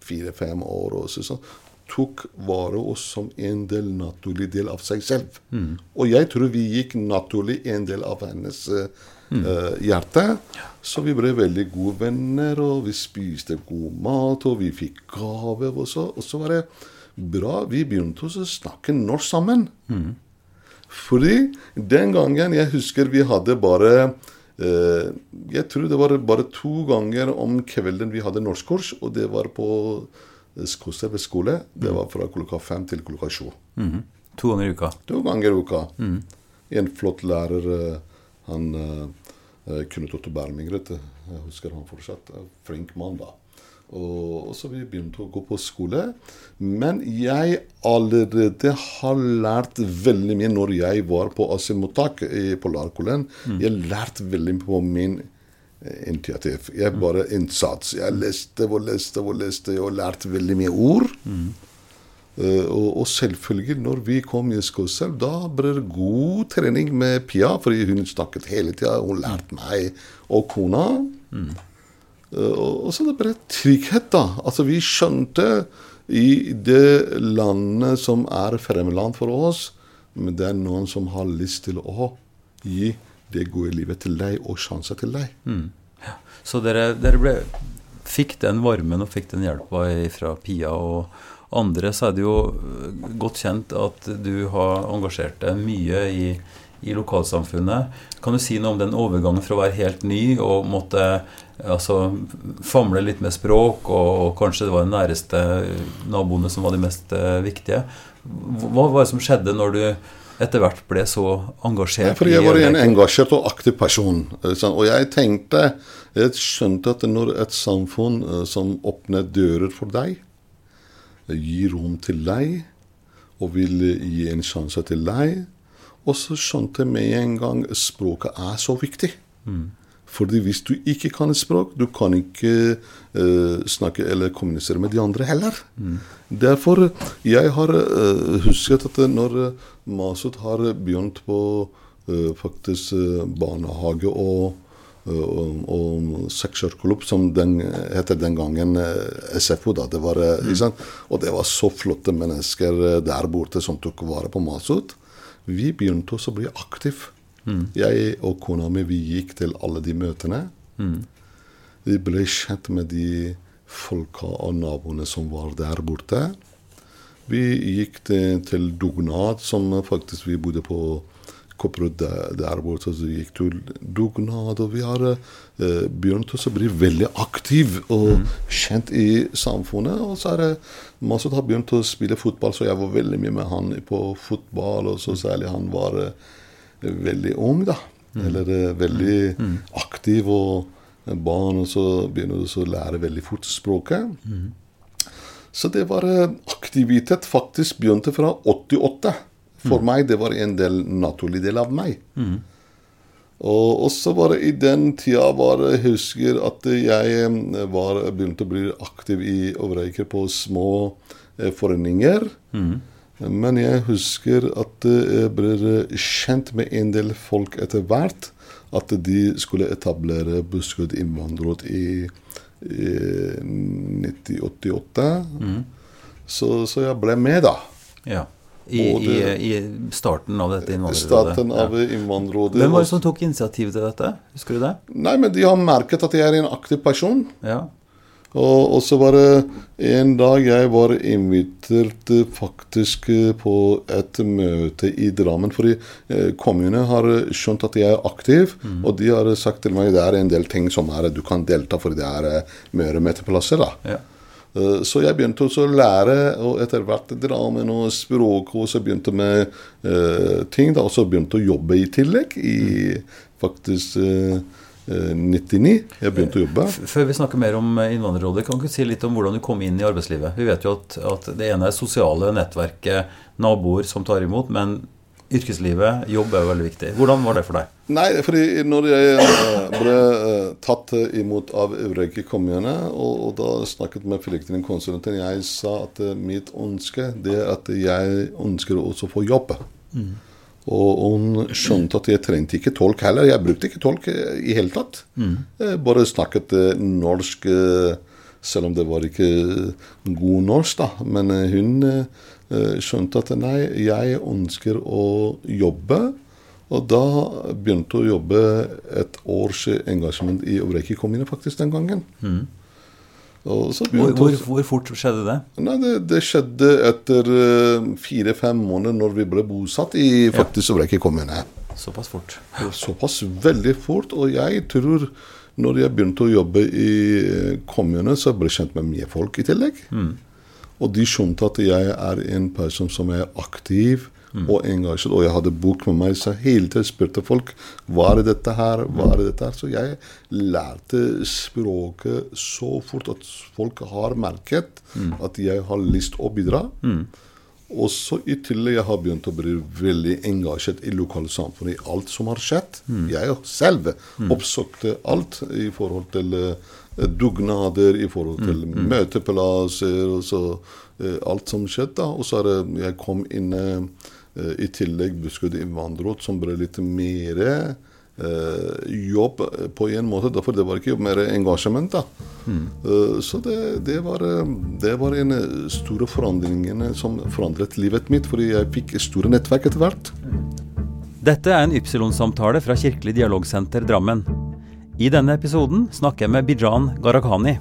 4-5 år. og så. Tok vare oss som en del naturlig del av seg selv. Mm. Og jeg tror vi gikk naturlig en del av hennes eh, eh, hjerte. Så vi ble veldig gode venner, og vi spiste god mat, og vi fikk gaver også. Og så var det bra. Vi begynte også å snakke norsk sammen. Fordi den gangen Jeg husker vi hadde bare Uh, Jeg tror det var bare to ganger om kvelden vi hadde norskkurs, og det var på Skåselv skole. Det var fra klokka fem til klokka sju. To ganger i uka. To ganger i uka. En flott lærer, eh, han kunne Knut Otto Berming, vet. Jeg husker han fortsatt. eh, Flink mann, da. Og, så vi begynte å gå på skole. Men jeg allerede har lært veldig mye når jeg var på asylmottak i Polarkolen. Jeg lærte veldig mye på min eh, initiativ. Jeg bare innsats. Jeg leste og leste og leste og lærte veldig mye ord. Eh, og, og selvfølgelig, når vi kom i Skossel, da ble det god trening med Pia, fordi hun snakket hele tida. Hun lærte meg og kona. Eh, og, og så det ble trygghet, da. Altså, vi skjønte i det landet som er fremmedland for oss, men det er noen som har lyst til å gi det gode livet til deg og sjanser til deg. Så dere, dere ble, fikk den varmen og fikk den hjelpa fra Pia og andre. Så er det jo øh, godt kjent at du har engasjert deg mye i, i lokalsamfunnet. Kan du si noe om den overgangen fra å være helt ny og måtte altså, famle litt med språk, og, og kanskje det var de næreste naboene som var de mest eh, viktige. Hva var det som skjedde når du etter hvert ble så engasjert? Nei, fordi jeg var en engasjert og aktiv person. eh, Og jeg tenkte Jeg skjønte at når et samfunn eh, som åpner dører for deg, eh, gir rom til deg og vil gi en sjanse til deg Og så skjønte jeg med en gang språket er så viktig. Fordi hvis du ikke kan et språk, du kan ikke uh, snakke eller kommunisere med de andre heller. Derfor jeg har uh, husket at når eh, Masud har begynt på uh, faktisk eh, barnehage og, og, og sexkjørklubb, som den heter den gangen SFO, da. Det var, mm. Og det var så flotte mennesker der borte som tok vare på Masud. Vi begynte også å bli aktive. Jeg og kona mi vi gikk til alle de møtene. Vi ble kjent med de folka og naboene som var der borte. Vi gikk til, til dugnad, som faktisk vi bodde på Kopperud der, der borte. Så vi gikk til dugnad, og vi har eh, begynt å bli veldig aktiv og kjent i samfunnet. Og så er det Masud har begynt å spille fotball, så jeg var veldig mye med han på fotball, og så særlig han var eh, veldig ung, da. Eller eh, veldig aktiv og barn, og så begynner du å lære veldig fort språket. Så det var eh, aktivitet faktisk begynte fra 88. For meg det var en del naturlig del av meg. Og også var det i den tida var jeg husker at jeg eh, var, begynte å bli aktiv i Overeiker på små eh, foreninger. Men jeg husker at jeg ble kjent med en del folk etter hvert. At de skulle etablere Buskerud innvandrerråd i, i 1988. Så, så jeg ble med, da. Ja. I, det, i, I starten av dette innvandrerrådet. Starten av Ja. innvandrerrådet. Hvem var det som tok initiativ til dette? Husker du det? Nei, men de har merket at jeg er en aktiv person. Ja. Og, og så var det en dag jeg var invitert eh, faktisk eh, på et møte i Drammen. Fordi eh, kommunen har skjønt at jeg er aktiv, og de har sagt til meg det er en del ting som er du kan delta fordi det er mer møteplasser. da. ja. Så jeg begynte også å lære, og etter hvert Drammen og språk, og så begynte med uh, ting. da, Og så begynte å jobbe i tillegg, i faktisk eh, eh, 99. Jeg begynte å jobbe. Før vi snakker mer om eh, innvandrerrådet, kan du si litt om hvordan du kom inn i arbeidslivet? Vi vet jo at, at det ene er sosiale nettverket, naboer som tar imot, men yrkeslivet, jobb er veldig viktig. Hvordan var det for deg? Nei, fordi når jeg eh, ble eh, tatt imot av Eureke kommune, og, og da snakket med flyktningkonsulenten, jeg sa at eh, mitt ønske det er at jeg ønsker også å få jobb. Og hun skjønte at jeg trengte ikke tolk heller. Jeg brukte ikke tolk eh, i hele tatt. Mm. bare snakket eh, norsk, eh, selv om det var ikke god norsk, da. Men eh, hun eh, skjønte at nei, jeg ønsker å jobbe. Og da begynte hun å jobbe et års engasjement i Øvreiki kommune faktisk den gangen. Så Hvor, hvor, hvor fort skjedde det? Nei, det, det skjedde etter eh, fire-fem måneder når vi ble bosatt i faktisk Øvreiki kommune. Såpass fort. Såpass veldig fort. Og jeg tror når jeg begynte å jobbe i kommune, kommunen, så ble jeg kjent med mye folk i tillegg. Og de skjønte at jeg er en person som er aktiv og engasjert. Og jeg hadde bok med meg, så hele tiden spurte folk hva er dette her, hva er dette her. Så jeg lærte språket så fort at folk har merket at jeg har lyst å bidra. Og så i tillegg jeg har begynt å bli veldig engasjert i lokalsamfunnet, i alt som har skjedd. Jeg selv oppsøkte alt i forhold til eh, dugnader, i forhold til møteplasser, og så eh, alt som skjedde. Og så er det jeg kom inn i tillegg Buskerud innvandrerråd, som ble litt mer eh, jobb på en måte. Derfor det var ikke jobb, mer engasjement. da. Eh, så det, det, var, eh, det var en eh, store forandringene som forandret livet mitt, fordi jeg fikk store nettverk etter hvert. Dette er en Ypsilon-samtale fra Kirkelig dialogsenter Drammen. I denne episoden snakker jeg med Bijan Gharahkhani.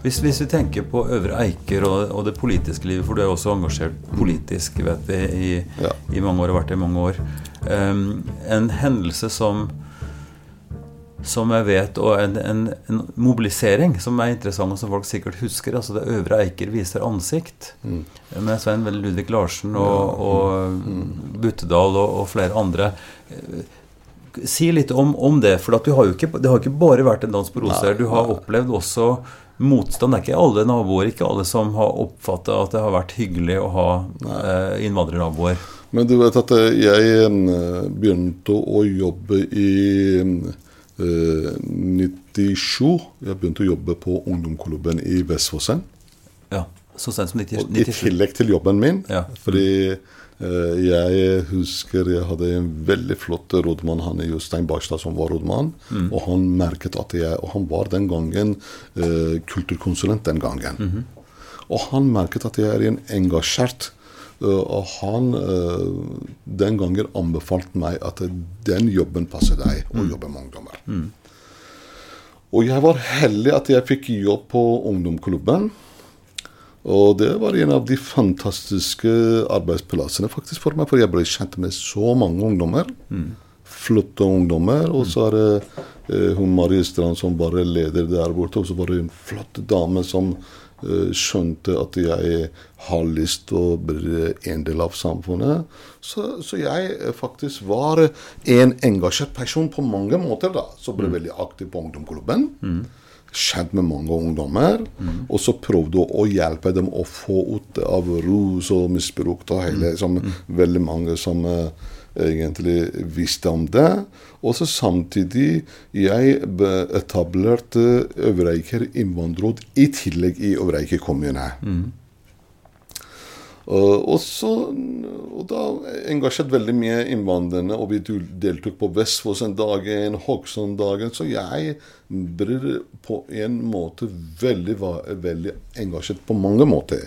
Hvis, hvis vi tenker på Øvre Eiker og, og det politiske livet, for du er også engasjert politisk vet vi, i, Ja. i mange år og har vært det i mange år. Um, en hendelse som som jeg vet, og en, en, en mobilisering som er interessant, og som folk sikkert husker. altså det Øvre Eiker viser ansikt. Med Svein Ludvig Larsen og, og Buttedal og, og flere andre. Si litt om, om det, for du har jo ikke, det har ikke bare vært en dans på roser. Du har opplevd også motstand. Det er ikke alle naboer, ikke alle som har oppfatta at det har vært hyggelig å ha eh, innvandrernaboer. Men du vet at eh, jeg eh, begynte å jobbe i eh, 97. Jeg begynte å jobbe på ungdomsklubben i Vestfossen. Ja, Så sent som 97. Og I tillegg til jobben min. Ja. Fordi jeg husker jeg hadde en veldig flott rådmann, han er Jostein Barstad, som var rådmann. Og han merket at jeg Og han var den gangen eh, kulturkonsulent den gangen. Og han merket at jeg er en engasjert. eh, og han eh, den gangen anbefalte meg at den jobben passer deg, å jobbe med ungdommer. Og jeg var heldig at jeg fikk jobb på ungdomsklubben. Og det var en av de fantastiske arbeidsplassene faktisk for meg, for jeg ble kjent med så mange ungdommer. Flotte ungdommer. Og så er det eh, hun Marie Strand som var leder der borte. Og så var det en flott dame som eh, skjønte at jeg har lyst til å bli en del av samfunnet. Så, så jeg eh, faktisk var en engasjert person på mange måter, da. Så ble veldig aktiv på ungdomsklubben kjent med mange ungdommer. Og så prøvde å hjelpe dem å få ut av rus og misbruk. Og hele, som Veldig mange som uh, egentlig visste om det. Og så samtidig jeg etablerte Øvreiker innvandrerråd i tillegg i Øvreiker kommune. Og, og, så, og da engasjerte veldig mye innvandrerne, og vi deltok på Vestfossen-dagen, Hokksund-dagen. Så jeg ble på en måte veldig, veldig engasjert på mange måter.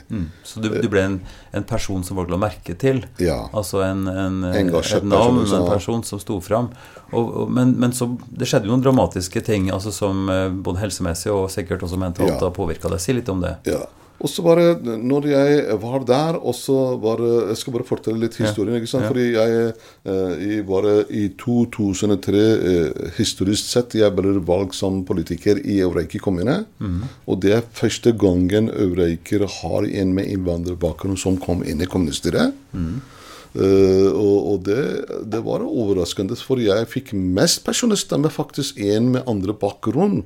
Så du, du ble en, en person som folk la merke til? Ja. Altså en, en, Engasjert et navn, person, en person som sto fram. Og, og, men, men så det skjedde jo noen dramatiske ting altså som eh, både helsemessig og sikkert også mentalt Ja. påvirka deg. Si litt om det. Ja. Og så bare, når jeg var der, og så bare Jeg skal bare fortelle litt historien. ikke sant? Fordi jeg eh, i, bare i 2003, eh, historisk sett, jeg ble valgt som politiker i Eureiki kommune. Og det er første gangen eureiker har en med innvandrerbakgrunn som kom inn i kommunestyret. Eh, og og det, det var overraskende, for jeg fikk mest personlig stemme faktisk en med andre bakgrunn.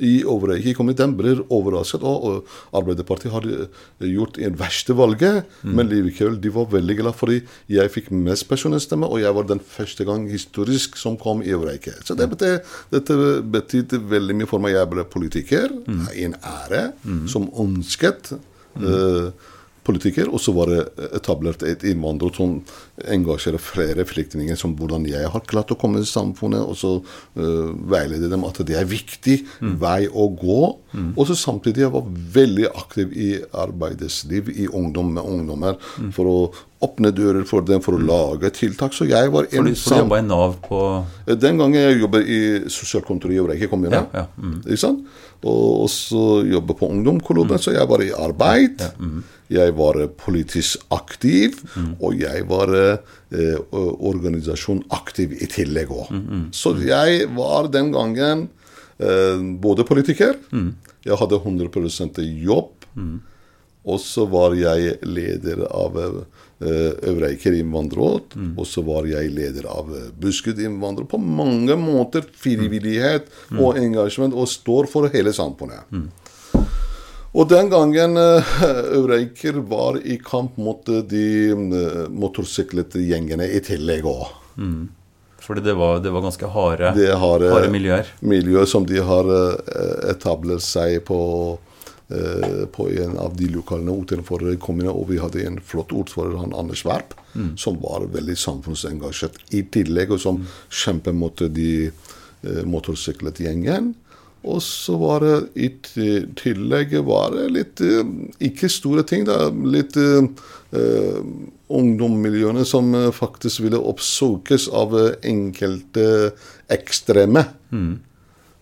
I Overøyke. kom Den ble overrasket. Og, Arbeiderpartiet hadde eh, gjort en verste valget, men likevel de var veldig glad fordi jeg fikk mest personstemme, og jeg var den første gang historisk som kom i Overøyke. Så det betyr, dette betydde veldig mye for meg. Jeg ble politiker. En ære som ønsket. eh, politiker, og så var det etablert et innvandrer som engasjerer flere flyktninger, som hvordan jeg har klart å komme i samfunnet, og så uh, veilede dem at det er viktig vei å gå. Og så samtidig jeg var veldig aktiv i arbeidsliv, i ungdom med ungdommer, for å åpne dører for dem for å lage tiltak. Så jeg var en for du jobba i Nav på Den gangen jeg jobber i sosialkontoret i Øvreike kommune. Ja, ja, mm. Ikke sant? Og så jobber på ungdomsklubben, så jeg var i arbeid. Jeg var eh, politisk aktiv, og jeg var eh, organisasjonaktiv i tillegg òg. Så jeg var den gangen eh, både politiker, jeg hadde 100% jobb, og så var jeg leder av eh, Øvre Eiker innvandrerråd. Og så var jeg leder av eh, Buskerud innvandrer. På mange måter frivillighet og engasjement, og står for hele samfunnet. Og den gangen eh, Øvre var i kamp mot eh, de eh, motorsykkelgjengene i tillegg òg. Fordi det var, det var ganske harde, Det har eh, harde miljøer. Miljøer som de har etablert seg på, på en av de lokalene utenfor kommunen. Og vi hadde en flott ordfører, han Anders Werp, som var veldig samfunnsengasjert i tillegg, og som kjempet mot de motorsykkelgjengen. Og så var det i tillegg var det litt eh, Ikke store ting, da. Litt eh, ungdommiljøene som eh, faktisk ville oppsøkes av eh, enkelte ekstreme.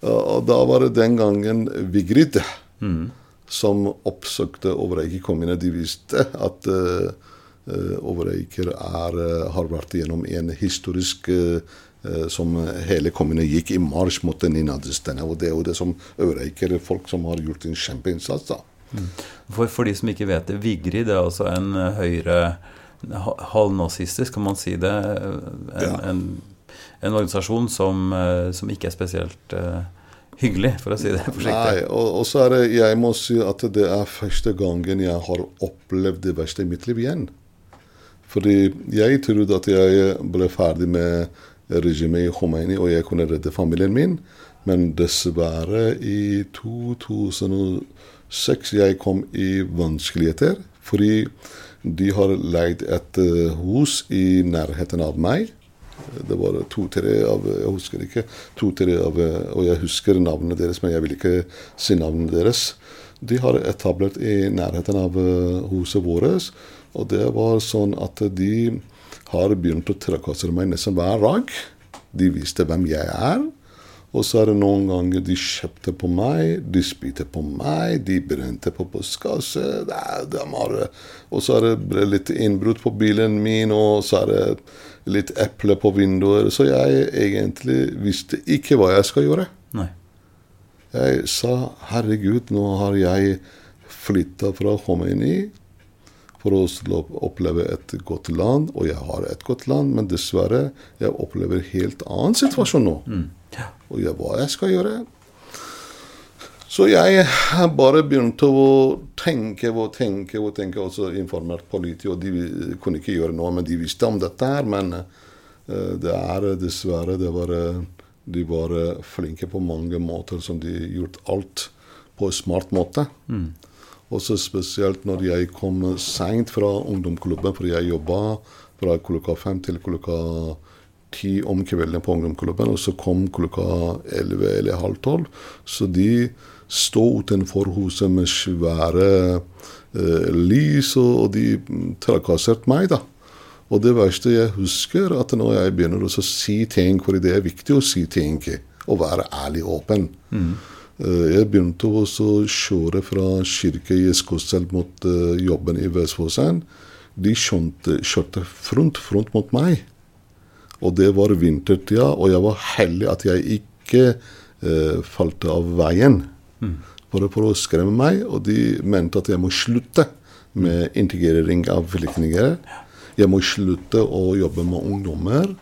Og da var det den gangen Vigrid som oppsøkte Overeike kommune. De visste at eh, Overeiker er, eh, har vært gjennom en historisk eh, eh, som hele kommunen gikk i marsj mot den nazistene. Og det er jo det som Overeiker folk som har gjort en kjempeinnsats. da. For, for de som ikke vet det, Vigrid er altså en eh, høyre halvnazistisk, kan man si det. En, Ja. en, en organisasjon som, eh, som ikke er spesielt eh, hyggelig, for å si det forsiktig. Nei, og så er det, jeg må si at det er første gangen jeg har opplevd det verste i mitt liv igjen. Fordi jeg trodde at jeg ble ferdig med regimet i Khomeini, og jeg kunne redde familien min. Men dessverre, i 2006 jeg kom i vanskeligheter. Fordi de har leid et eh, hus i nærheten av meg. Det var to-tre av Jeg husker ikke. To-tre av Og jeg husker navnene deres, men jeg vil ikke si navnene deres. De har etablert i nærheten av eh, huset vårt. Og det var sånn at de har begynt å trakassere meg nesten hver dag. De visste hvem jeg er. Og så er det noen ganger de kjøpte på meg, de spytte på meg, de brente på postkasse. Og så er det litt innbrudd på bilen min, og så er det litt eple på vinduer. Så jeg egentlig visste ikke hva jeg skal gjøre. Nei. Jeg sa herregud, nå har jeg flytta fra Khomeini for å oppleve et godt land, og jeg har et godt land, men dessverre, jeg opplever helt annen situasjon nå. Og jeg, hva jeg skal gjøre? Så jeg bare begynte å tenke og tenke og tenke, og så informert politiet, og de kunne ikke gjøre noe, men de visste om dette her. Men eh, det er dessverre det var, eh, De var eh, flinke på mange måter, som de gjort alt på en smart måte. Og så spesielt når jeg kom seint fra ungdomsklubben, for jeg jobba fra klokka fem til klokka ti om kvelden på ungdomsklubben, og så kom klokka elleve eller halv tolv. Så de sto utenfor huset med svære eh, lys, og, de mm, trakasserte meg, da. Og det verste jeg husker, at når jeg begynner å si ting, for det er viktig å si ting, og være ærlig åpen. Eh, Jeg begynte å kjøre fra kirke i Skotselv mot eh, jobben i Vestfossen. De kjørte front, front mot meg. Og det var vintertida, og jeg var heldig at jeg ikke eh, falt av veien. Bare for å skremme meg, og de mente at jeg må slutte med integrering av flyktninger. Jeg må slutte å jobbe med ungdommer,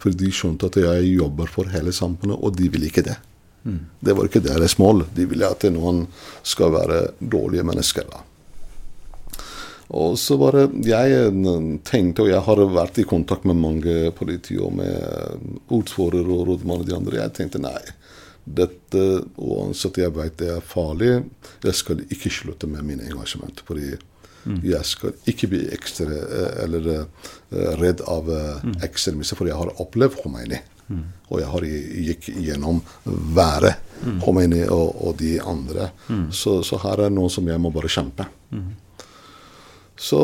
for de skjønte at jeg jobber for hele samfunnet, og de vil ikke det. Det var ikke deres mål. De ville at noen skal være dårlige mennesker. da. Og så var det Jeg tenkte, og jeg har vært i kontakt med mange politi og med ordfører og rådmann og de andre. Jeg tenkte nei, dette uansett jeg vet det er farlig, jeg skal ikke slutte med mine engasjement. fordi jeg skal ikke bli ekstra eh, eller eh, redd av eh, ekstremister, for jeg har opplevd Khomeini. Og jeg har gikk gjennom været Khomeini og, og de andre. Så, så her er noe som jeg må bare kjempe. Så,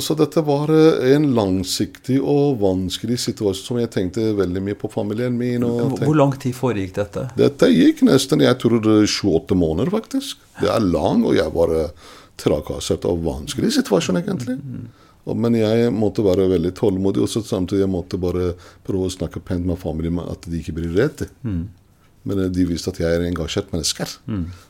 så dette var eh, en langsiktig og vanskelig situasjon som jeg tenkte veldig mye på familien min. Og Hvor- lang tid foregikk dette? dette gikk nesten jeg tror er 28 måneder, faktisk. Det er lang, og jeg var eh, trakassert av vanskelig situasjon, egentlig. Og, men jeg måtte være veldig tålmodig, og samtidig jeg måtte bare prøve å snakke pent med familien at de ikke blir redde. Men eh, de visste at jeg er engasjert menneske,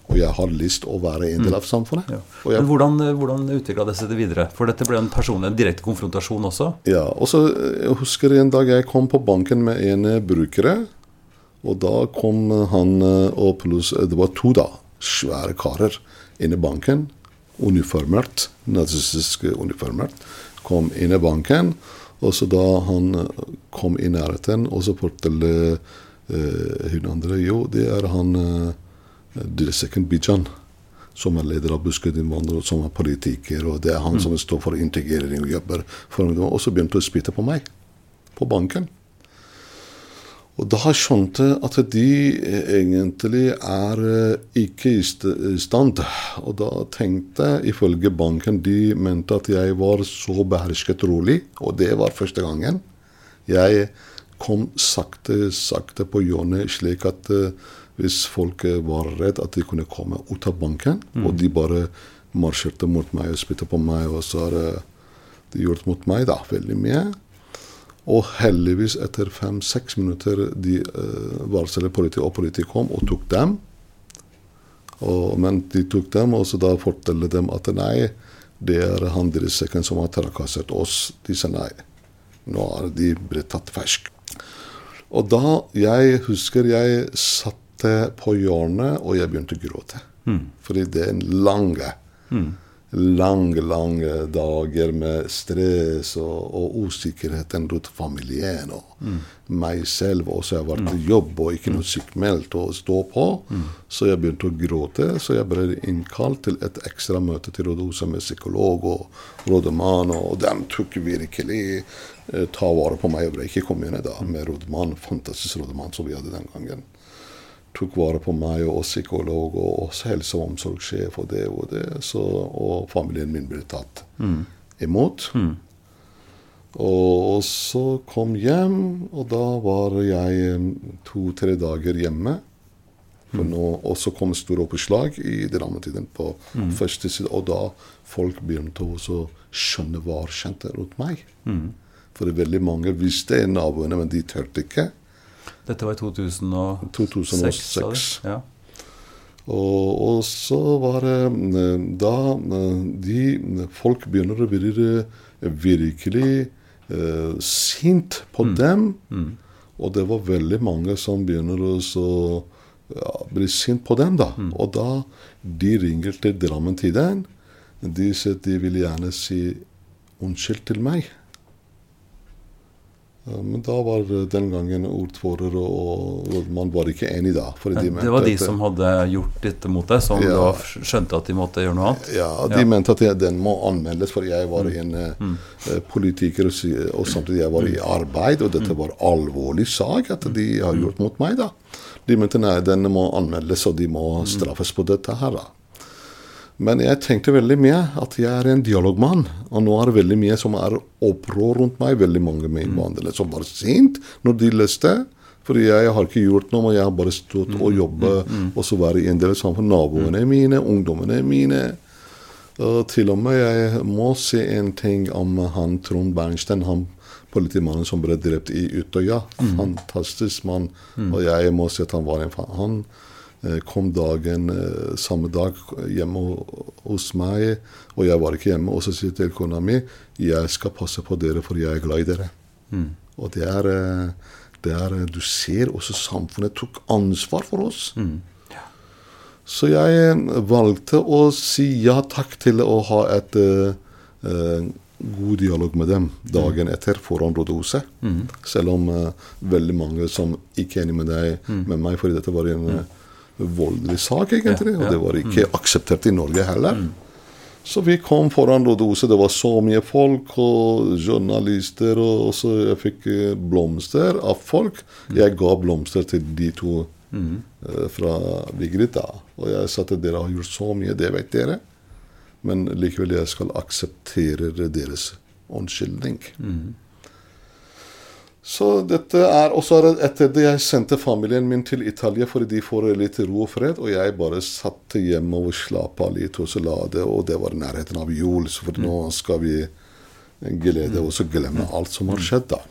og jeg har lyst å være en del av samfunnet. Ja. Jeg Men hvordan, hvordan utvikla det seg videre? For dette ble en personlig, en direkte konfrontasjon også? Ja, og så husker jeg husker en dag jeg kom på banken med en eh, brukere. Og da kom eh, han eh, og pluss eh, Det var to da, svære karer inne i banken. Uniformert. Nazistisk uniformert. Kom inn i banken. Og så da han eh, kom i nærheten, og så fortalte eh, hun andre Jo, det er han eh, Dilseken Bijan som er leder av Buskerud-innvandrere, som er politiker, og det er han som står for integrering og jobber. Og så begynte hun å spytte på meg på banken. Og da skjønte jeg at de eh, egentlig er eh, ikke i stand. Og da tenkte jeg, ifølge banken, de mente at jeg var så behersket rolig, og det var første gangen. Jeg kom sakte, sakte på hjørnet, slik at eh, hvis folk var redd at de kunne komme ut av banken, og de bare marsjerte mot meg og spyttet på meg, og så har de gjort mot meg da, veldig mye. Og heldigvis, etter fem-seks minutter, de uh, varslet politiet, og politiet kom og tok dem. Og, men de tok dem, og så da fortalte dem at nei, det er han deres sekken som har trakassert oss. De sa nei. Nå er de blitt tatt fersk. Og da jeg husker jeg satte på hjørnet, og jeg begynte å gråte. Fordi det er en lange lange, lange dager med stress og, og usikkerheten rundt familien og meg selv. Og så har jeg vært i jobb og ikke noe sykmeldt å stå på. Så jeg begynte å gråte. Så jeg ble innkalt til et ekstra møte til Rådhuset med psykolog og rådmann. Og de tok virkelig eh, ta vare på meg i Breike kommune da, med rådmann. Fantastisk rådmann som vi hadde den gangen tok vare på meg og psykolog og også helse- og omsorgssjef og det og det. Så, og familien min ble tatt imot. Og, så kom hjem, og da var jeg to-tre dager hjemme. For nå, og så kom store oppslag i Drammen-tiden på første side, og da folk begynte å skjønne hva skjedde rundt meg. For veldig mange visste naboene, men de turte ikke. Dette var i 2006? 2006. Ja. Og, og så var det eh, da eh, de Folk begynner å bli eh, virkelig eh, sint på dem. Og det var veldig mange som begynner å så, ja, bli sint på dem. da. Og da de ringer til Drammen-tiden. De sier at de vil gjerne si unnskyld til meg. Men da var den gangen ordfører og rådmann var ikke enig da. de Det var de som hadde gjort dette mot deg, som Ja. da skjønte at de måtte gjøre noe annet? Ja, de Ja. mente at jeg, den må anmeldes, for jeg var en eh, eh, politiker og, og samtidig jeg var i arbeid, og dette var alvorlig sak at de har gjort mot meg. da. De mente nei, den må anmeldes, og de må straffes på dette her. da. Men jeg tenkte veldig mye at jeg er en dialogmann, og nå er det veldig mye som er opprør rundt meg. Veldig mange med innvandrere som var sint når de leste. Fordi jeg har ikke gjort noe, men jeg har bare stått og jobbet og så være i en del samfunn. Naboene mine, ungdommene mine. Og til og med jeg må si en ting om han Trond Bernstein, han politimannen som ble drept i Utøya. Fantastisk mann. Og jeg må si at han var en fan. Han kom dagen eh, samme dag hjemme hos meg, og jeg var ikke hjemme. Og så sier jeg til kona mi jeg skal passe på dere, for jeg er glad i dere. Og det er, eh, det er eh, Du ser også samfunnet tok ansvar for oss. Så jeg eh, valgte å si ja takk til å ha et eh, eh, god dialog med dem dagen etter foran rådhuset. Selv om uh, veldig mange som ikke er enig med deg med meg, fordi dette var en eh, voldelig sak, egentlig. Og det var ikke akseptert i Norge heller. Så vi kom foran rådhuset, det var så mye folk og journalister, og så jeg fikk eh, blomster av folk. Jeg ga blomster til de to eh, fra Vigrid. Og jeg sa at dere har gjort så mye, det vet dere. Men likevel jeg skal akseptere deres unnskyldning. Så dette er Og så det etter det jeg sendte familien min til Italia fordi de får litt ro og fred, og jeg bare satt hjemme og slappa litt og så la det, og det var nærheten av jul, så for nå skal vi glede oss og glemme alt som har skjedd, da.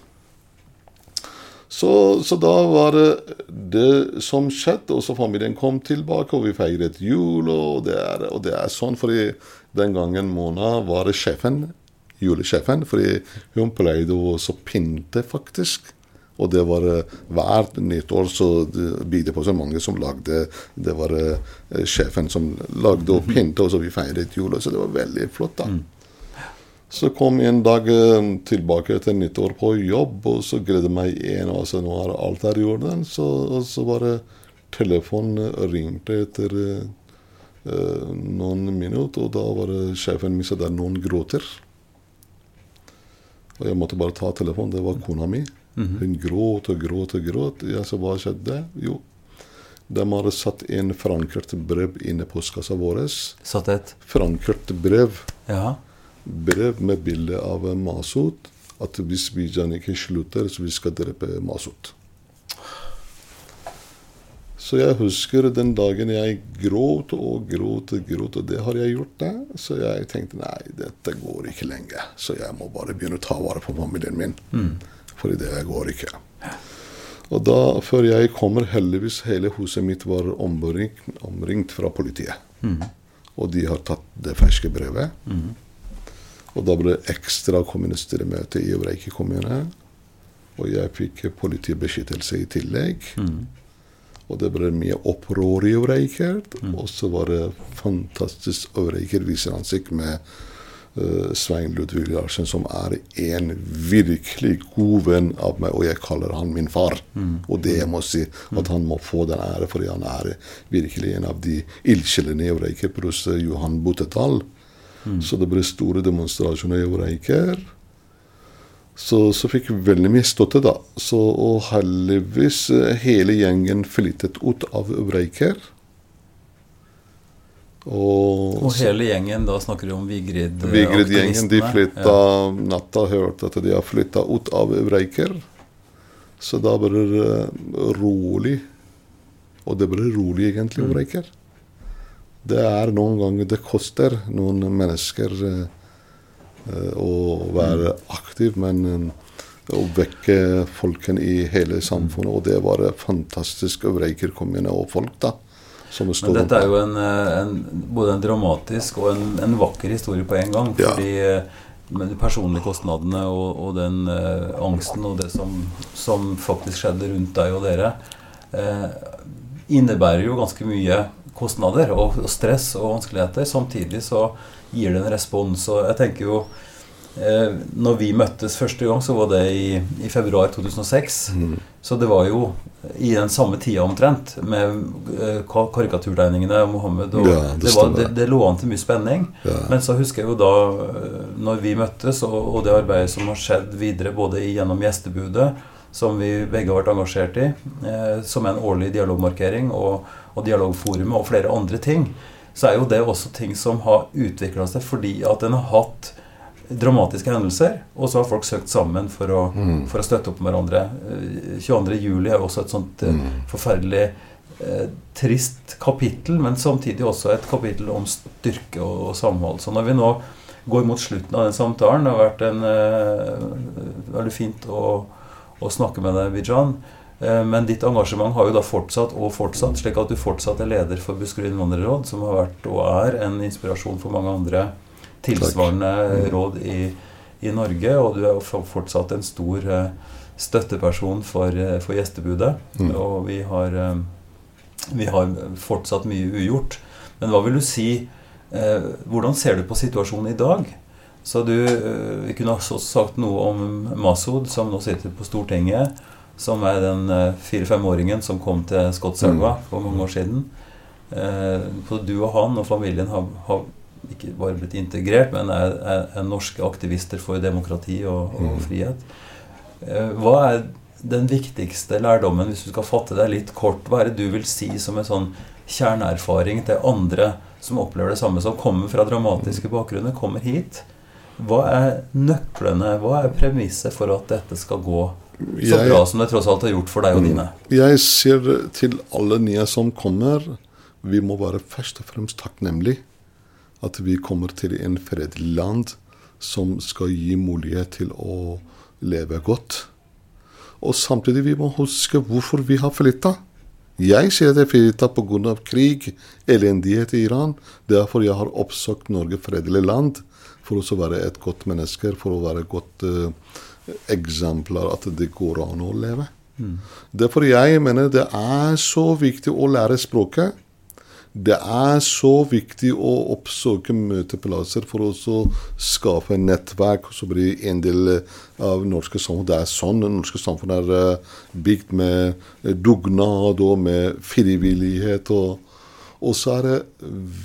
Så, så da var det det som skjedde, og så familien kom tilbake, og vi feiret jul, og det er, og det er sånn, fordi den gangen Mona var sjefen julesjefen, fordi hun pleide å så pynte, faktisk. Og det var eh, hvert nyttår så bidde på så mange som lagde Det var eh, sjefen som lagde og pynte, og så vi feiret jul. Så det var veldig flott, da. Så kom jeg en dag eh, tilbake etter nyttår på jobb, og så gledet meg en av seg, nå er alt her i orden. Så, og så bare telefonen ringte etter uh, noen minutter, og da var sjefen min sa der noen gråter. Og jeg måtte bare ta telefonen. Det var kona mi. Hun gråt og gråt og gråt. Jeg sa hva skjedde? Jo, de hadde satt en forankret brev inne i postkassa vår. Satt et Forankret brev. Ja. Brev med bilde av Masud. At hvis Bijan ikke slutter, så vi skal drepe Masud. Så jeg husker den dagen jeg gråt og gråt og gråt, og det har jeg gjort. det. Så jeg tenkte nei, dette går ikke lenger. Så jeg må bare begynne å ta vare på familien min. for det går ikke. Og da, før jeg kommer, heldigvis hele huset mitt var omringt, omringt fra politiet. Og de har tatt det ferske brevet. Og da ble det ekstra kommunestyremøte i Øvreike kommune. Og jeg fikk politibeskyttelse i tillegg. Og det ble mye opprør i Øvreiker. Og så var det fantastisk Øvreiker viser ansikt med uh, Svein Ludvig Larsen, som er en virkelig god venn av meg, og jeg kaller han min far. Og det jeg må si, at han må få den ære, fordi han er virkelig en av de ildsjelene i Øvreiker, pluss Johan Botetal. Så det ble store demonstrasjoner i Øvreiker. Så, så fikk veldig mye støtte, da. Så, og heldigvis eh, hele gjengen flyttet ut av Breiker. Og, Og hele gjengen, da snakker du om Vigrid-aktivistene? Vigrid-gjengen de flytta ja. natta, hørte at de har flytta ut av Breiker. Så da ble det eh, rolig. Og det ble rolig egentlig i Breiker. Det er noen ganger det koster noen mennesker eh, eh, å være aktiv, men eh, å vekke folkene i hele samfunnet. Og det var fantastisk, Øvreiker kommune og folk, da. Som Men dette er jo en, eh, en, både en dramatisk og en, en vakker historie på en gang. Ja. Fordi med de personlige kostnadene og, og den eh, angsten og det som, som faktisk skjedde rundt deg og dere, eh, innebærer jo ganske mye kostnader og, stress og vanskeligheter. Samtidig så gir det en respons. Og jeg tenker jo eh, Når vi møttes første gang, så var det i, i februar 2006. Mm. Så det var jo i den samme tida omtrent, med eh, karikaturtegningene av Mohammed. Og Ja, det det, var, det, det lå an til mye spenning. Ja. Men så husker jeg jo da, eh, når vi møttes, og, og det arbeidet som har skjedd videre, både gjennom gjestebudet, som vi begge har vært engasjert i, eh, som en årlig dialogmarkering, og, og dialogforumet, og flere andre ting, så er jo det også ting som har utvikla seg fordi at en har hatt dramatiske hendelser, og så har folk søkt sammen for å, for å støtte opp om hverandre. Eh, 22. juli er jo også et sånt mm. forferdelig eh, trist kapittel, men samtidig også et kapittel om styrke og, og samhold. Så når vi nå går mot slutten av den samtalen, det har vært en eh, veldig fint å, å snakke med deg, Bijan. Eh, Men ditt engasjement har jo da fortsatt og fortsatt, slik at du fortsatt er leder for Buskerud innvandrerråd, som har vært og er en inspirasjon for mange andre tilsvarende råd i, i Norge. Og du er fortsatt en stor eh, støtteperson for, eh, for gjestebudet. Og vi har, vi har fortsatt mye ugjort. Men hva vil du si eh, Hvordan ser du på situasjonen i dag? Så du, Vi kunne også sagt noe om Masud, som nå sitter på Stortinget. Som er den eh, fire-femåringen som kom til Skotselva for mange år siden. Eh, så du og han og familien har, har ikke bare blitt integrert, men er, er, er norske aktivister for demokrati og, og frihet. Eh, Hva er den viktigste lærdommen, hvis du skal fatte deg litt kort? Hva er det du vil si som en sånn kjerneerfaring til andre som opplever det samme, som kommer fra dramatiske bakgrunner, kommer hit. Hva er nøklene, hva er premisset for at dette skal gå så Jeg- bra som det tross alt har gjort for deg og dine? Jeg sier til alle nye som kommer, vi må være først og fremst takknemlige at vi kommer til en fredelig land som skal gi mulighet til å leve godt. Og samtidig vi må huske hvorfor vi har flytta. Jeg sier det flytta pga. krig, elendighet i Iran. Derfor jeg har oppsøkt Norge fredelig land. For å være et godt menneske, for å være godt eh, eksemplar at det går an å leve. Derfor jeg mener det er så viktig å lære språket. Det er så viktig å oppsøke møteplasser for å skape nettverk. Så blir en del av norske samfunn Det er sånn det norske samfunn er eh, bygd med eh, dugnad og med frivillighet. Og, og så er det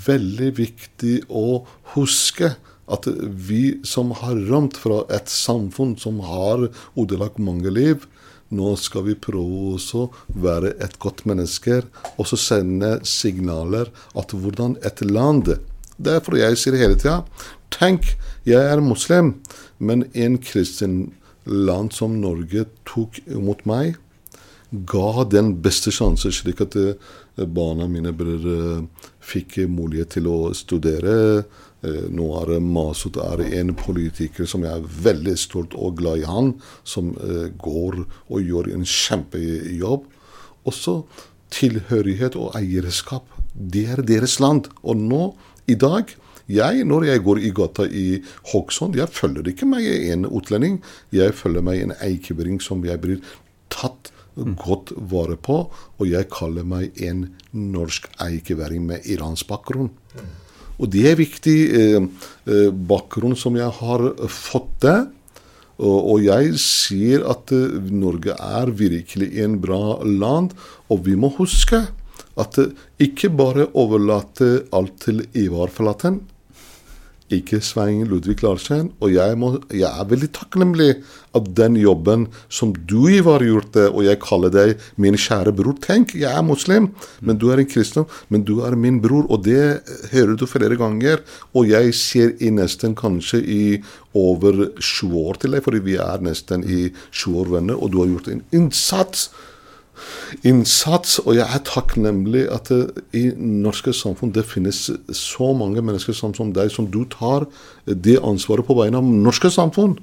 veldig viktig å huske at vi som har rømt fra et samfunn som har ødelagt mange liv, nå skal vi prøve å være et godt menneske og så sende signaler at hvordan et land Derfor jeg sier hele tida Tenk, jeg er muslim, men en kristen land som Norge tok imot meg, ga den beste sjanse, slik at eh, barna mine eh, fikk mulighet til å studere. Eh, Nå er Masud er en politiker som jeg er veldig stolt og glad i han, som eh, går og gjør en kjempejobb. Også tilhørighet og eierskap. Det er deres land. Og nå, i dag jeg, Når jeg går i gata i Hokksund, jeg følger ikke meg en utlending. Jeg følger meg en eikebring som jeg blir tatt godt vare på. Og jeg kaller meg en norsk eikeværing med iransk bakgrunn. Og det er viktig eh, eh, bakgrunn som jeg har fått det. Og, jeg sier at eh, Norge er virkelig en bra land. Og vi må huske at eh, ikke bare overlate alt til Ivar Flaten. Ikke Svein Ludvig Larsen. Og jeg, må, jeg er veldig takknemlig av den jobben som du, Ivar, gjorde, og jeg kaller deg min kjære bror. Tenk, jeg er muslim, men du er en kristen, men du er min bror, og det hører du flere ganger. Og jeg ser i nesten kanskje i over sju år til deg, fordi vi er nesten i sju år venner, og du har gjort en innsats innsats, og jeg er takknemlig at det, i norske samfunn det finnes så mange mennesker som, som deg, som du tar det ansvaret på vegne av norske samfunn.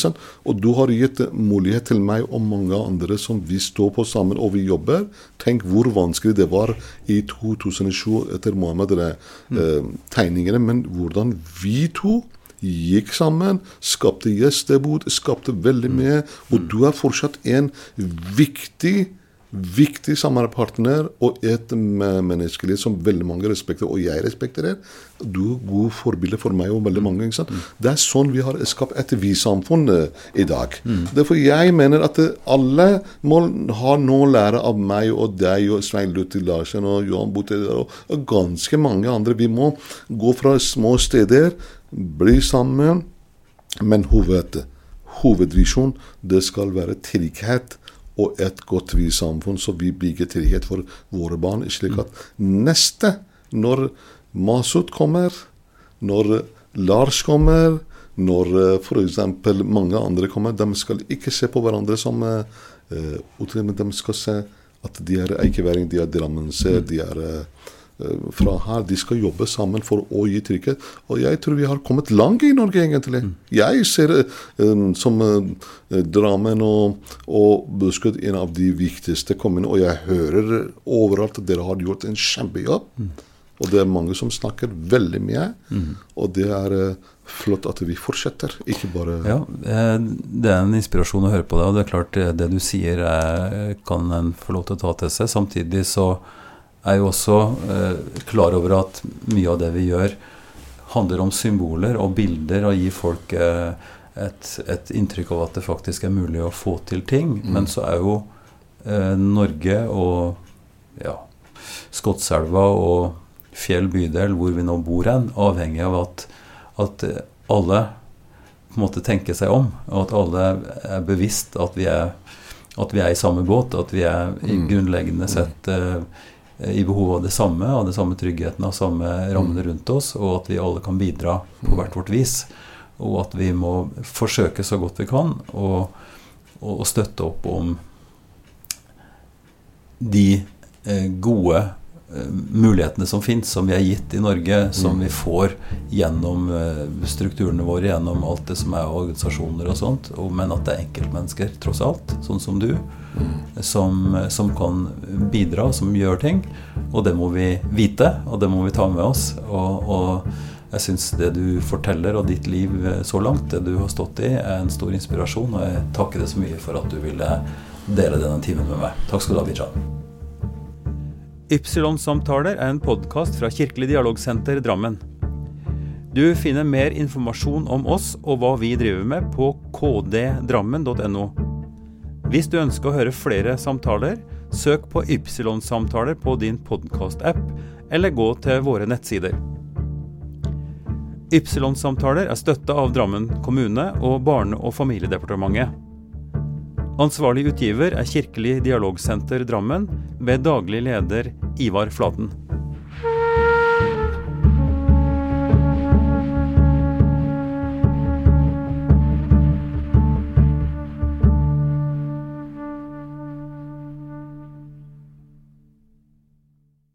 Sant? Og du har gitt mulighet til meg og mange andre som vi står på sammen og vi jobber. Tenk hvor vanskelig det var i 2007 etter Mohammed-tegningene, men hvordan vi to gikk sammen, skapte gjestebod, skapte veldig mye. Og du er fortsatt en viktig viktig samarbeidspartner og et menneskelig som veldig mange respekterer, og jeg respekterer. Du er god forbilde for meg og veldig mange. ikke sant? Det er sånn vi har skapt et vi-samfunn eh, i dag. Derfor jeg mener at eh, alle må ha noe å lære av meg og deg og Svein Luthi Larsen og Johan og, og ganske mange andre. Vi må gå fra små steder, bli sammen, men hoved, hovedvisjon det skal være trygghet og et godt vi-samfunn, så vi bygger trygghet for våre barn. Slik at neste, når Masud kommer, når Lars kommer, når f.eks. mange andre kommer, de skal ikke se på hverandre som uh, men de skal se at de er eikeværing, de er drammenser, de er uh, fra her. De skal jobbe sammen for å gi trygghet. Og jeg tror vi har kommet langt i Norge, egentlig. Jeg ser um, som uh, Drammen og, og Buskerud en av de viktigste kommunene, og jeg hører overalt at dere har gjort en kjempejobb. Og det er mange som snakker veldig mye. Og det er uh, flott at vi fortsetter, ikke bare Ja, eh, det er en inspirasjon å høre på deg, og det er klart det, det du sier er, kan en få lov til å ta til seg. Samtidig så er jo også eh, klar over at mye av det vi gjør, handler om symboler og bilder, og gir folk eh, et, et, inntrykk av at det faktisk er mulig å få til ting. Mm. Men så er jo eh, Norge og ja, Skotselva og Fjell bydel, hvor vi nå bor hen, avhengig av at, at alle på en måte tenker seg om, og at alle er bevisst at vi er, at vi er i samme båt, at vi er mm. grunnleggende sett eh, i behov av det samme, av det samme tryggheten, av samme rammene rundt oss, og at vi alle kan bidra på hvert vårt vis. Og at vi må forsøke så godt vi kan å støtte opp om de eh, gode eh, mulighetene som fins, som vi er gitt i Norge, som vi får gjennom eh, strukturene våre, gjennom alt det som er organisasjoner og sånt, men at det er enkeltmennesker, tross alt, sånn som du, som, som kan bidra, som gjør ting. Og det må vi vite, og det må vi ta med oss. og, og jeg syns det du forteller og ditt liv eh, så langt, det du har stått i, er en stor inspirasjon. Og jeg takker deg så mye for at du ville dele denne timen med meg. Takk skal du ha, Bijan. Ypsilon-samtaler er en podkast fra Kirkelig dialogsenter Drammen. Du finner mer informasjon om oss og hva vi driver med på kddrammen.no. Hvis du ønsker å høre flere samtaler, søk på Ypsilon-samtaler på din podkast-app, eller gå til våre nettsider. Ypsilon-samtaler er støtta av Drammen kommune og Barne- og familiedepartementet. Ansvarlig utgiver er Kirkelig dialogsenter Drammen, ved daglig leder Ivar Flaten.